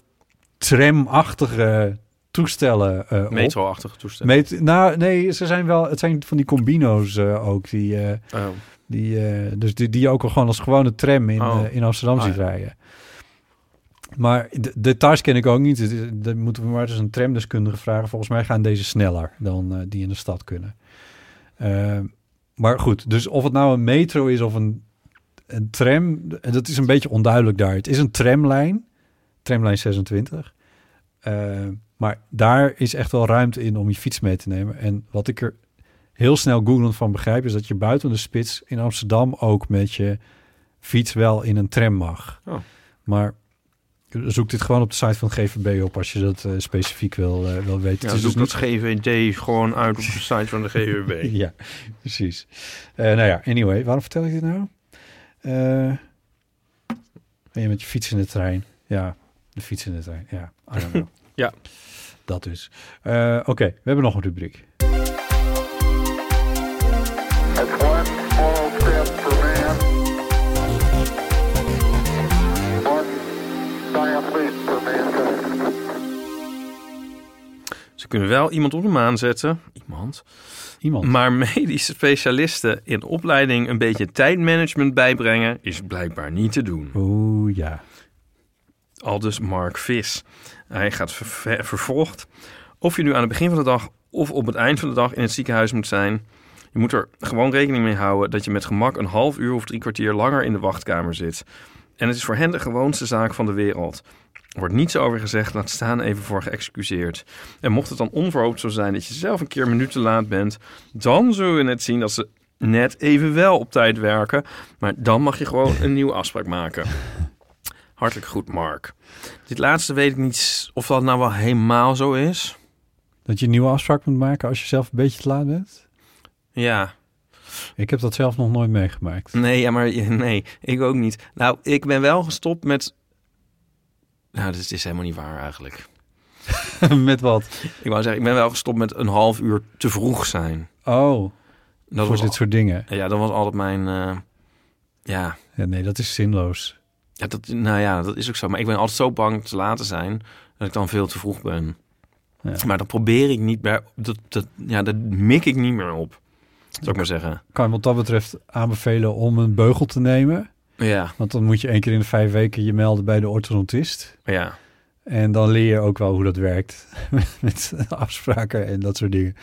tramachtige toestellen op. Metro-achtige toestel. Met, nou, nee, ze zijn wel... Het zijn van die combino's eh, ook. Die, eh, Oh. die, dus die, die je ook al gewoon als gewone tram in, Oh. in Amsterdam Ah, ziet ja. rijden. Maar de details ken ik ook niet. Dan moeten we maar eens een tramdeskundige vragen. Volgens mij gaan deze sneller dan die in de stad kunnen. Eh, maar goed, dus of het nou een metro is of een, een tram... Dat is een beetje onduidelijk daar. Het is een tramlijn. Tramlijn 26. Maar daar is echt wel ruimte in om je fiets mee te nemen. En wat ik er heel snel googlend van begrijp... is dat je buiten de spits in Amsterdam ook met je fiets wel in een tram mag. Oh. Maar zoek dit gewoon op de site van het GVB op... als je dat eh, specifiek wil, eh, wil weten. Ja, Het is zoek dus dat GVD gewoon uit op de site van de GUB. ja, precies. Eh, nou ja, anyway, waarom vertel ik dit nou? Ben je met je fiets in de trein? Ja, de fiets in de trein. Ja, I don't know. Ja. Dat dus. Eh, Oké, we hebben nog een rubriek. Ze kunnen wel iemand op de maan zetten. Iemand. Iemand. Maar medische specialisten in opleiding een beetje tijdmanagement bijbrengen is blijkbaar niet te doen. Oeh, ja. Aldus Mark Vis. Hij gaat ver- ver- vervolgd. Of je nu aan het begin van de dag of op het eind van de dag in het ziekenhuis moet zijn. Je moet er gewoon rekening mee houden dat je met gemak een half uur of drie kwartier langer in de wachtkamer zit. En het is voor hen de gewoonste zaak van de wereld. Er wordt niets over gezegd, laat staan even voor geëxcuseerd. En mocht het dan onverhoopt zo zijn dat je zelf een keer een minuut te laat bent, dan zullen we net zien dat ze net even wel op tijd werken. Maar dan mag je gewoon een nieuwe afspraak maken. Hartelijk goed, Mark. Dit laatste weet ik niet of dat nou wel helemaal zo is. Dat je een nieuwe afspraak moet maken als je zelf een beetje te laat bent? Ja, Ik heb dat zelf nog nooit meegemaakt. nee, ja, maar nee, ik ook niet. Nou, ik ben wel gestopt met. Nou, dit is helemaal niet waar eigenlijk. met wat? Ik wou zeggen, ik ben wel gestopt met een half uur te vroeg zijn. Oh, Dat voor was, dit soort dingen. ja, dat was altijd mijn. eh, ja, Ja, nee, dat is zinloos. Ja, dat, nou ja, dat is ook zo. Maar ik ben altijd zo bang te laat te zijn dat ik dan veel te vroeg ben. Ja. Maar dan probeer ik niet meer. Dat, dat, ja, dat mik ik niet meer op. Zou ik maar zeggen. Kan je wat dat betreft aanbevelen om een beugel te nemen. Ja, Want dan moet je één keer in de vijf weken je melden bij de orthodontist. ja. En dan leer je ook wel hoe dat werkt met afspraken en dat soort dingen.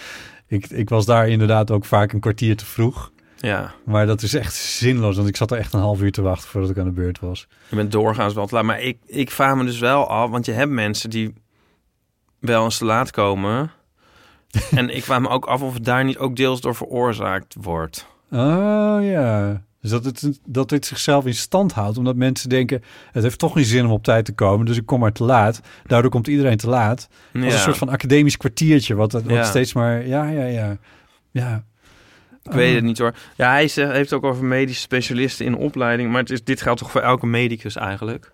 Ik, ik was daar inderdaad ook vaak een kwartier te vroeg. Ja, Maar dat is echt zinloos, want ik zat er echt een half uur te wachten voordat ik aan de beurt was. je bent doorgaans wel te laat. Maar ik, ik vaar me dus wel af, want je hebt mensen die wel eens te laat komen. en ik vraag me ook af of het daar niet ook deels door veroorzaakt wordt. Oh ja. Dus dat het, dat dit zichzelf in stand houdt, omdat mensen denken... het heeft toch niet zin om op tijd te komen, dus ik kom maar te laat. Daardoor komt iedereen te laat. Als Ja, een soort van academisch kwartiertje, wat, wat Ja. steeds maar... Ja, ja, ja. Ja, ik weet het niet hoor. Ja, hij zegt, heeft ook over medische specialisten in opleiding. Maar het is, dit geldt toch voor elke medicus eigenlijk?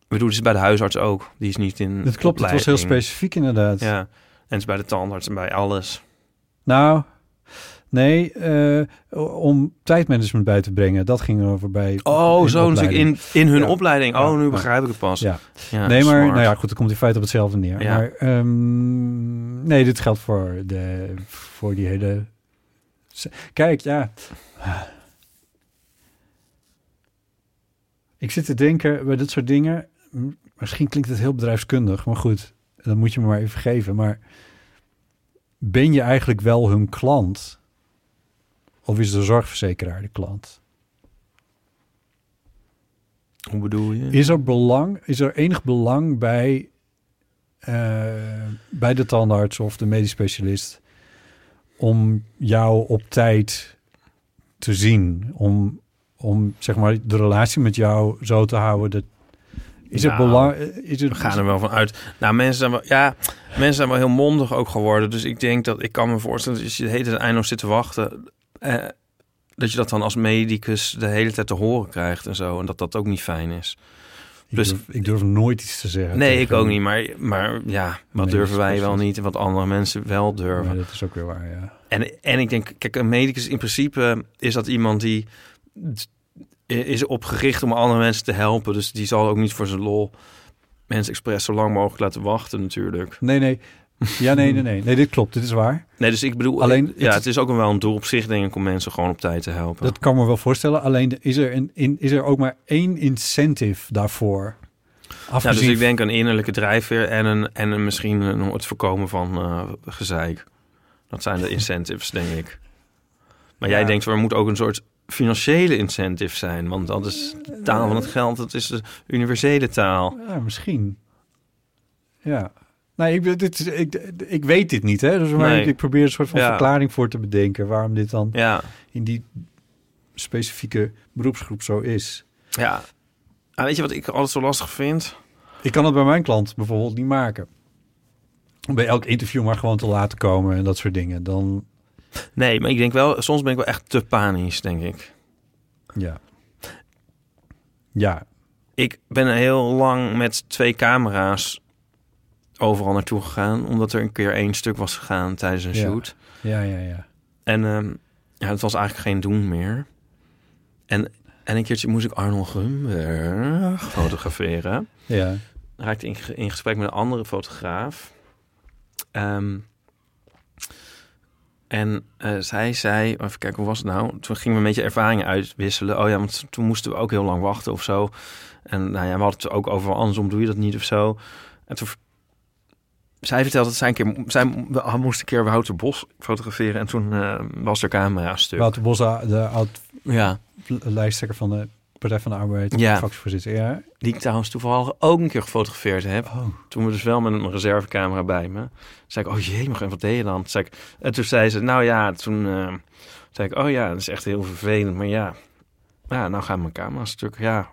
Ik bedoel, het is bij de huisarts ook. Die is niet in dat klopt. Het was heel specifiek inderdaad. Ja, en het is bij de tandarts en bij alles. Nou, nee, eh, om tijdmanagement bij te brengen, dat ging over bij. Oh, zo natuurlijk in, in hun Ja. opleiding. Oh, nu begrijp ik het pas. Ja. Ja, nee, maar smart. nou ja, goed, het komt in feite op hetzelfde neer. Ja. Maar ehm, nee, dit geldt voor, de, voor die hele. Kijk, ja. Ik zit te denken bij dit soort dingen. Misschien klinkt het heel bedrijfskundig, maar goed, dat moet je me maar even geven. Maar ben je eigenlijk wel hun klant? Of is de zorgverzekeraar de klant? Hoe bedoel je? Is er belang, is er enig belang bij, eh, bij de tandarts of de medisch specialist om jou op tijd te zien? Om, om zeg maar de relatie met jou zo te houden dat Is het Nou, belang... Is het, We gaan er wel van uit. Nou, mensen zijn wel, ja, mensen zijn wel heel mondig ook geworden. Dus ik denk dat ik kan me voorstellen dat als je de hele tijd eindeloos zit te wachten, eh, dat je dat dan als medicus de hele tijd te horen krijgt en zo. En dat dat ook niet fijn is. ik, dus- durf, ik durf nooit iets te zeggen. Nee, ik ook niet. Maar, maar ja, wat Nee, durven wij wel niet en wat andere mensen wel durven. Nee, dat is ook weer waar, ja. En, en ik denk, kijk, een medicus in principe is dat iemand die is opgericht om andere mensen te helpen. Dus die zal ook niet voor zijn lol mensen expres zo lang mogelijk laten wachten natuurlijk. Nee, nee. Ja, nee, nee, nee. Nee, dit klopt. Dit is waar. Nee, dus ik bedoel, Alleen, ja, het- is ook wel een doel op zich, denk ik, om mensen gewoon op tijd te helpen. Dat kan me wel voorstellen. Alleen is er, een, in, is er ook maar één incentive daarvoor. ja, Afgezien dus ik denk een innerlijke drijfveer en, een, en een, misschien een, het voorkomen van eh, gezeik. Dat zijn de incentives, denk ik. Maar jij Ja. denkt, er moet ook een soort financiële incentive zijn. Want dat is de taal van het geld, dat is de universele taal. Ja, misschien. Ja. Nee, ik, dit, is- ik, ik weet dit niet, hè. Dus maar Nee. ik, probeer een soort van Ja. verklaring voor te bedenken... waarom dit dan Ja, in die specifieke beroepsgroep zo is. ja. Ah, weet je wat ik altijd zo lastig vind? Ik kan het bij mijn klant bijvoorbeeld niet maken. Om bij elk interview maar gewoon te laten komen en dat soort dingen. Dan, Nee, maar ik denk wel, soms ben ik wel echt te panisch, denk ik. ja. Ja, Ik ben heel lang met twee camera's overal naartoe gegaan, omdat er een keer één stuk was gegaan tijdens een Ja. shoot. ja, ja, ja. En ehm, ja, het was eigenlijk geen doen meer. En, en een keertje moest ik Arnold Grunberg fotograferen. Ja, raakte in, in gesprek met een andere fotograaf. Ehm, en eh, zij zei, even kijken, hoe was het nou? Toen gingen we een beetje ervaringen uitwisselen. Oh ja, want toen moesten we ook heel lang wachten of zo. En nou ja, we hadden het ook over, andersom doe je dat niet of zo. En toen... Zij vertelde dat zij een keer... Zij mo- moest een keer Wouter Bos fotograferen. En toen eh, was er camera stuk. Wouter Bos, de Ja, oud-lijsttrekker van de Partij van de Arbeid, Ja. fractievoorzitter. Ja. die ik trouwens toevallig ook een keer gefotografeerd heb. Oh, Toen we dus wel met een reservecamera bij me. zei ik, oh jee, even, wat deed je dan? Toen zei ik, en toen zei ze, nou ja, toen eh, zei ik, oh ja, dat is echt heel vervelend. Maar ja, ja nou gaan mijn camera stuk. Ja,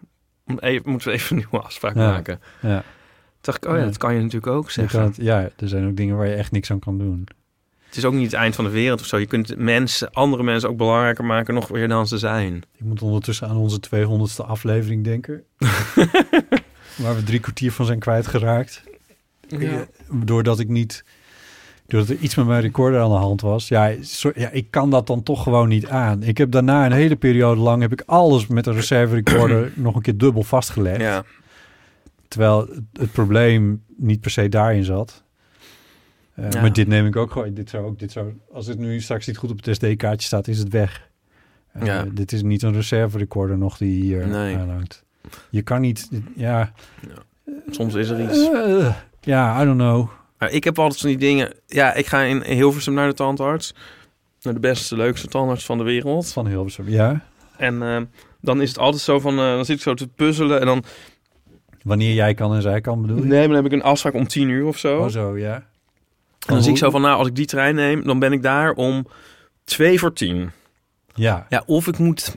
even, moeten we even een nieuwe afspraak Ja. maken. ja. Toen dacht ik, oh ja, Ja. dat kan je natuurlijk ook zeggen. kan het- ja, er zijn ook dingen waar je echt niks aan kan doen. Het is ook niet het eind van de wereld of zo. Je kunt mensen, andere mensen ook belangrijker maken nog weer dan ze zijn. Ik moet ondertussen aan onze 200ste aflevering denken. waar we drie kwartier van zijn kwijtgeraakt. Ja. Doordat ik niet... Doordat er iets met mijn recorder aan de hand was. Ja, ja, ik kan dat dan toch gewoon niet aan. Ik heb daarna een hele periode lang... heb ik alles met een reserve recorder nog een keer dubbel vastgelegd. Ja. Terwijl het, het probleem niet per se daarin zat. Eh, Ja. Maar dit neem ik ook gewoon. Dit zou ook, dit zou, als het nu straks niet goed op het SD-kaartje staat, is het weg. Eh, Ja. Dit is niet een reserve recorder nog die hier Nee. aanhangt. Je kan niet. Ja. Soms is er iets. Eh, ja, I don't know. Maar ik heb altijd van die dingen... Ja, ik ga in Hilversum naar de tandarts. Naar de beste, leukste tandarts van de wereld. Van Hilversum. Ja. En dan is het altijd zo van, dan zit ik zo te puzzelen en dan, Wanneer jij kan en zij kan, bedoel je? nee, maar dan heb ik een afspraak om tien uur of zo. Oh, zo, ja. en dan zie ik zo van, nou, als ik die trein neem, dan ben ik daar om twee voor tien. Ja, Ja, of ik moet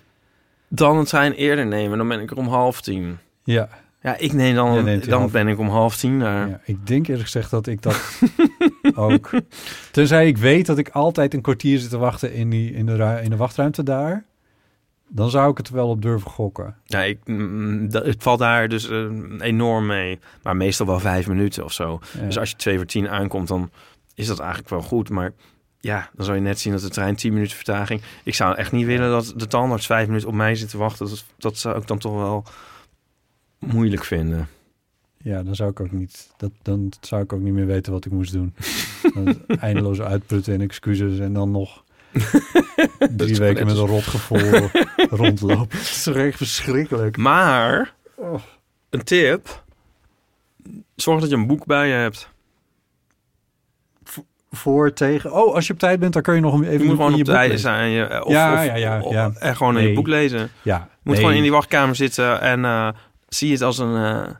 dan een trein eerder nemen, dan ben ik er om half tien. ja. Ja, ik neem dan, dan half- ben ik om half tien daar. ja. Ik denk eerlijk gezegd dat ik dat ook... Tenzij ik weet dat ik altijd een kwartier zit te wachten in, die, in, de, in de wachtruimte daar... dan zou ik het wel op durven gokken. Ja, ik, mm, dat- het valt daar dus eh, enorm mee. Maar meestal wel vijf minuten of zo. Ja. Dus als je twee voor tien aankomt, dan is dat eigenlijk wel goed. Maar ja, dan zou je net zien dat de trein 10 minuten vertraging. Ik zou echt niet willen dat de tandarts vijf minuten op mij zit te wachten. Dat, dat zou ik dan toch wel moeilijk vinden. Ja, dan zou ik ook niet... Dat, dan zou ik ook niet meer weten wat ik moest doen. Eindeloos uitputten en excuses en dan nog... drie weken met een rotgevoel rondlopen. Het is echt verschrikkelijk. Maar Oh. een tip: zorg dat je een boek bij je hebt. Voor, tegen... Oh, als je op tijd bent, dan kun je nog even Je moet in gewoon je op boek tijd lezen. zijn. Je, of, Ja, of- ja, ja, of- ja. En gewoon in je boek lezen. Ja. Je moet nee. gewoon in die wachtkamer zitten en eh, zie het als een, eh,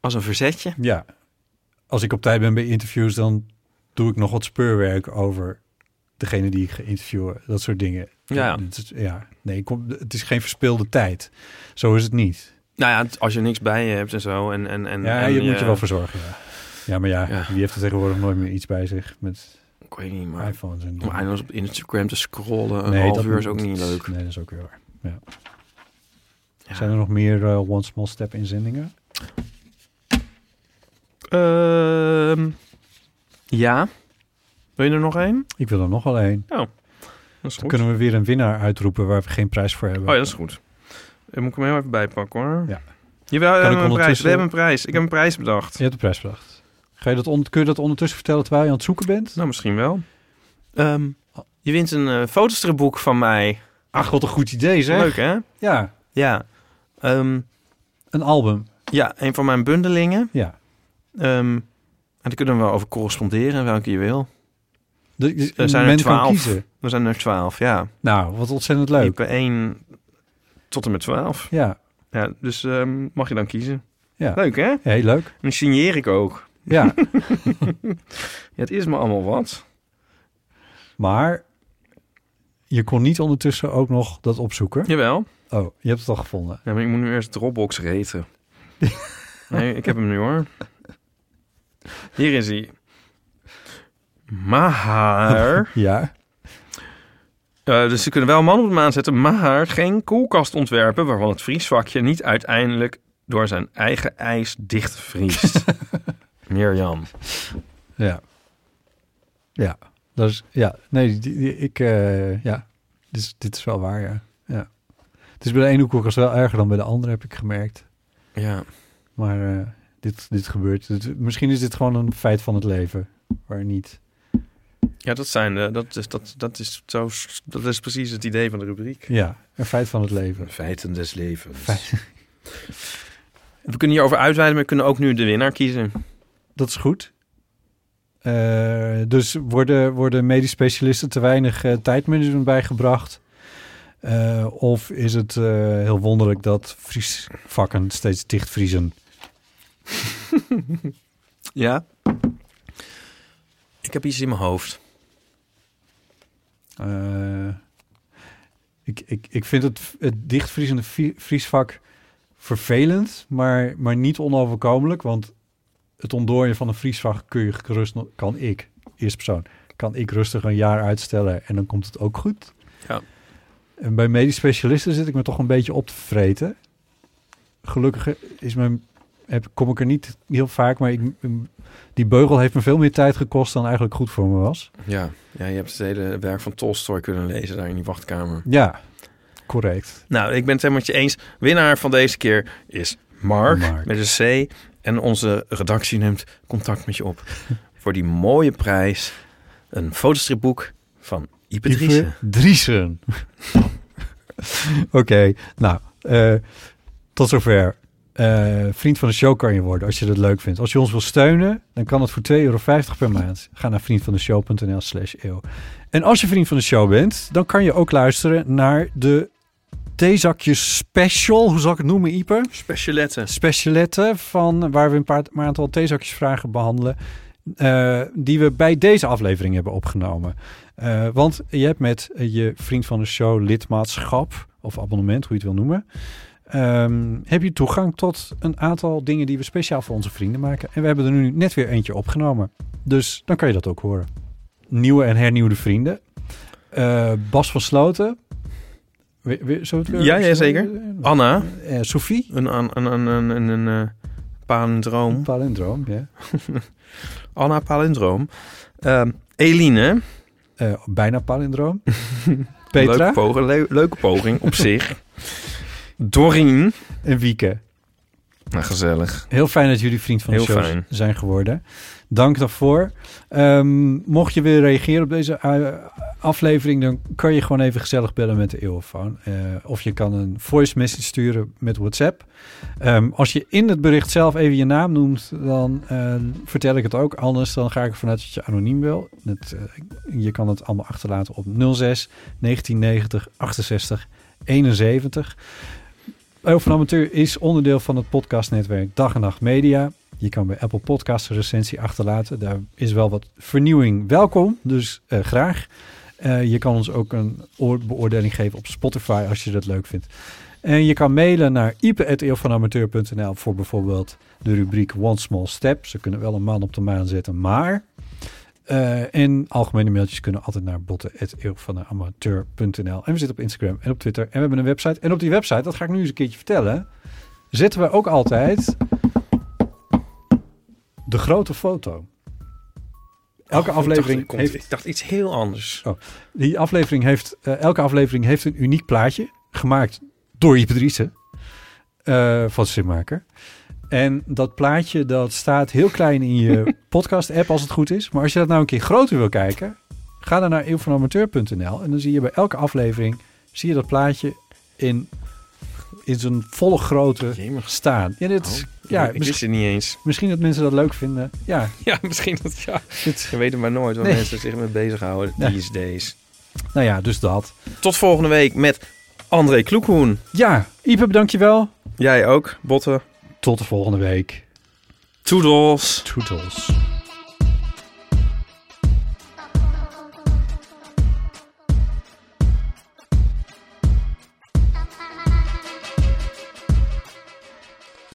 als een verzetje. Ja. Als ik op tijd ben bij interviews, dan doe ik nog wat speurwerk over degene die ik ga interviewen. Dat soort dingen. Ja. Ja. Nee, kom, het is geen verspilde tijd. Zo is het niet. Nou ja, als je niks bij je hebt en zo. En, en, en, Ja, en je moet je wel verzorgen, ja. Ja, maar ja, Ja. wie heeft er tegenwoordig nooit meer iets bij zich met Ik weet niet, maar iPhones en om eindeloos op Instagram te scrollen een Nee, half dat uur is ook niet leuk. Nee, dat is ook weer waar. Ja. Ja. Zijn er nog meer eh, One Small Step inzendingen? Ehm, ja. Wil je er nog één? Ik wil er nog wel één. Dat is Dan goed. kunnen we weer een winnaar uitroepen waar we geen prijs voor hebben. Oh ja, dat is goed. Dan moet ik hem heel even bijpakken hoor. Ja. Jawel, we ik hebben een prijs. ondertussen- We hebben een prijs. Ik heb een prijs bedacht. Je hebt de prijs bedacht. Ga je dat on- kun je dat ondertussen vertellen terwijl je aan het zoeken bent? Nou, misschien wel. Ehm, je wint een eh fotostripboek van mij. Ach, wat een goed idee zeg. Leuk hè? Ja, Ja. Ehm, een album. ja, een van mijn bundelingen. Ja. Ehm, en daar kunnen we over corresponderen, welke je wil. De, Er zijn er twaalf. Er zijn er twaalf, ja. Nou, wat ontzettend leuk. Type 1 tot en met 12. Ja, Ja, dus ehm, mag je dan kiezen. Ja. Leuk hè? heel leuk. En signeer ik ook. Ja, Ja, het is me allemaal wat. maar je kon niet ondertussen ook nog dat opzoeken. Jawel. Oh, je hebt het al gevonden. Ja, maar ik moet nu eerst Dropbox reten. nee, ik heb hem nu hoor. Hier is hij. Maar... Ja, Eh, dus ze kunnen wel een man op de maan zetten, maar geen koelkast ontwerpen... waarvan het vriesvakje niet uiteindelijk door zijn eigen ijs dichtvriest. Mirjam. ja. Ja, dat is, ja. Nee, die, die- ik, eh, ja. Dit is, dit is wel waar, ja. ja. Het is bij de ene koelkast wel erger dan bij de andere, heb ik gemerkt. Ja. Maar eh, dit, dit gebeurt. Dit- misschien is dit gewoon een feit van het leven. Waar niet. Ja, dat zijn de, dat is, dat, dat is zo, dat is precies het idee van de rubriek. Ja, een feit van het leven. Feiten des levens. We kunnen hierover uitweiden, maar we kunnen ook nu de winnaar kiezen. Dat is goed. Eh, dus worden, worden medisch specialisten te weinig eh, tijdmanagement bijgebracht? Eh, of is het eh, heel wonderlijk dat vriesvakken steeds dichtvriezen? Ja. Ik heb iets in mijn hoofd. Eh, ik, ik, ik vind het, het dichtvriezende vriesvak vervelend, maar, maar niet onoverkomelijk. Want het ontdooien van een vriesvak kun je gerust, kan ik, eerste persoon, kan ik rustig een jaar uitstellen en dan komt het ook goed. Ja. En bij medisch specialisten zit ik me toch een beetje op te vreten. Gelukkig is mijn, heb, kom ik er niet heel vaak, maar ik, die beugel heeft me veel meer tijd gekost dan eigenlijk goed voor me was. Ja. ja, je hebt het hele werk van Tolstoy kunnen lezen daar in die wachtkamer. Ja, correct. Nou, ik ben het helemaal met je eens. Winnaar van deze keer is Mark, Mark. met een C. En onze redactie neemt contact met je op voor die mooie prijs. Een fotostripboek van Ipe Driessen. Driessen. Oké, nou, eh, tot zover. Eh, vriend van de show kan je worden als je dat leuk vindt. Als je ons wil steunen, dan kan het voor 2,50 euro per maand. Ga naar vriendvandeshow.nl slash eeuw. En als je vriend van de show bent, dan kan je ook luisteren naar de theezakjes special. Hoe zal ik het noemen, Ipe? Specialetten. specialetten van waar we een paar een aantal theezakjesvragen behandelen. eh, die we bij deze aflevering hebben opgenomen. Eh, want je hebt met je vriend van de show lidmaatschap of abonnement, hoe je het wil noemen. Ehm, heb je toegang tot een aantal dingen die we speciaal voor onze vrienden maken. En we hebben er nu net weer eentje opgenomen. Dus dan kan je dat ook horen. Nieuwe en hernieuwde vrienden. Eh, Bas van Sloten. We, het weer- Ja, ja, zeker. Anna, Eh, Sophie. een, een, een, een, een, een, eh, palindroom. Palindroom, ja. Anna palindroom. Ehm, Eline. Bijna palindroom. Petra Leuke poging, le- leuke poging op zich. Doreen. en Wieke. Nou, gezellig. Heel fijn dat jullie vriend van de Heel show fijn. zijn geworden. Dank daarvoor. Ehm, mocht je willen reageren op deze eh, aflevering, dan kan je gewoon even gezellig bellen met de Eeuwenfoon. Eh, of je kan een voice message sturen met WhatsApp. Ehm, als je in het bericht zelf even je naam noemt, dan eh, vertel ik het ook. Anders dan ga ik ervan uit dat je anoniem wil. Het, eh, je kan het allemaal achterlaten op 06 1990 68 71. Eeuw van Amateur is onderdeel van het podcastnetwerk Dag en Nacht Media. Je kan bij Apple Podcasts een recensie achterlaten. Daar is wel wat vernieuwing welkom, dus eh, graag. Eh, je kan ons ook een oor- beoordeling geven op Spotify als je dat leuk vindt. En je kan mailen naar ipe.eeuwvanamateur.nl voor bijvoorbeeld de rubriek One Small Step. Ze kunnen wel een man op de maan zetten, maar... eh, en algemene mailtjes kunnen altijd naar botten.eeuwvanamateur.nl. En we zitten op Instagram en op Twitter. En we hebben een website. En op die website, dat ga ik nu eens een keertje vertellen... zetten we ook altijd de grote foto. Elke Oh, ik aflevering dacht, ik, heeft... ik dacht iets heel anders. Die aflevering heeft, eh, elke aflevering heeft een uniek plaatje gemaakt door Driessen eh, van Simmaker. En dat plaatje dat staat heel klein in je podcast-app als het goed is. Maar als je dat nou een keer groter wil kijken, ga dan naar eeuwvanamateur.nl en dan zie je bij elke aflevering zie je dat plaatje in, in zijn volle grootte Jemig. staan. Ja, dit, is- ja ik wist het niet eens. misschien dat mensen dat leuk vinden. Ja, Ja, misschien dat, ja. dit, Je weet het maar nooit waar Nee. mensen zich mee bezighouden Nee. these days. nou ja, dus dat. Tot volgende week met André Kloekhoen. Ja, Ipe, wel. Jij ook, Botten. Tot de volgende week. Toedels. Toodles.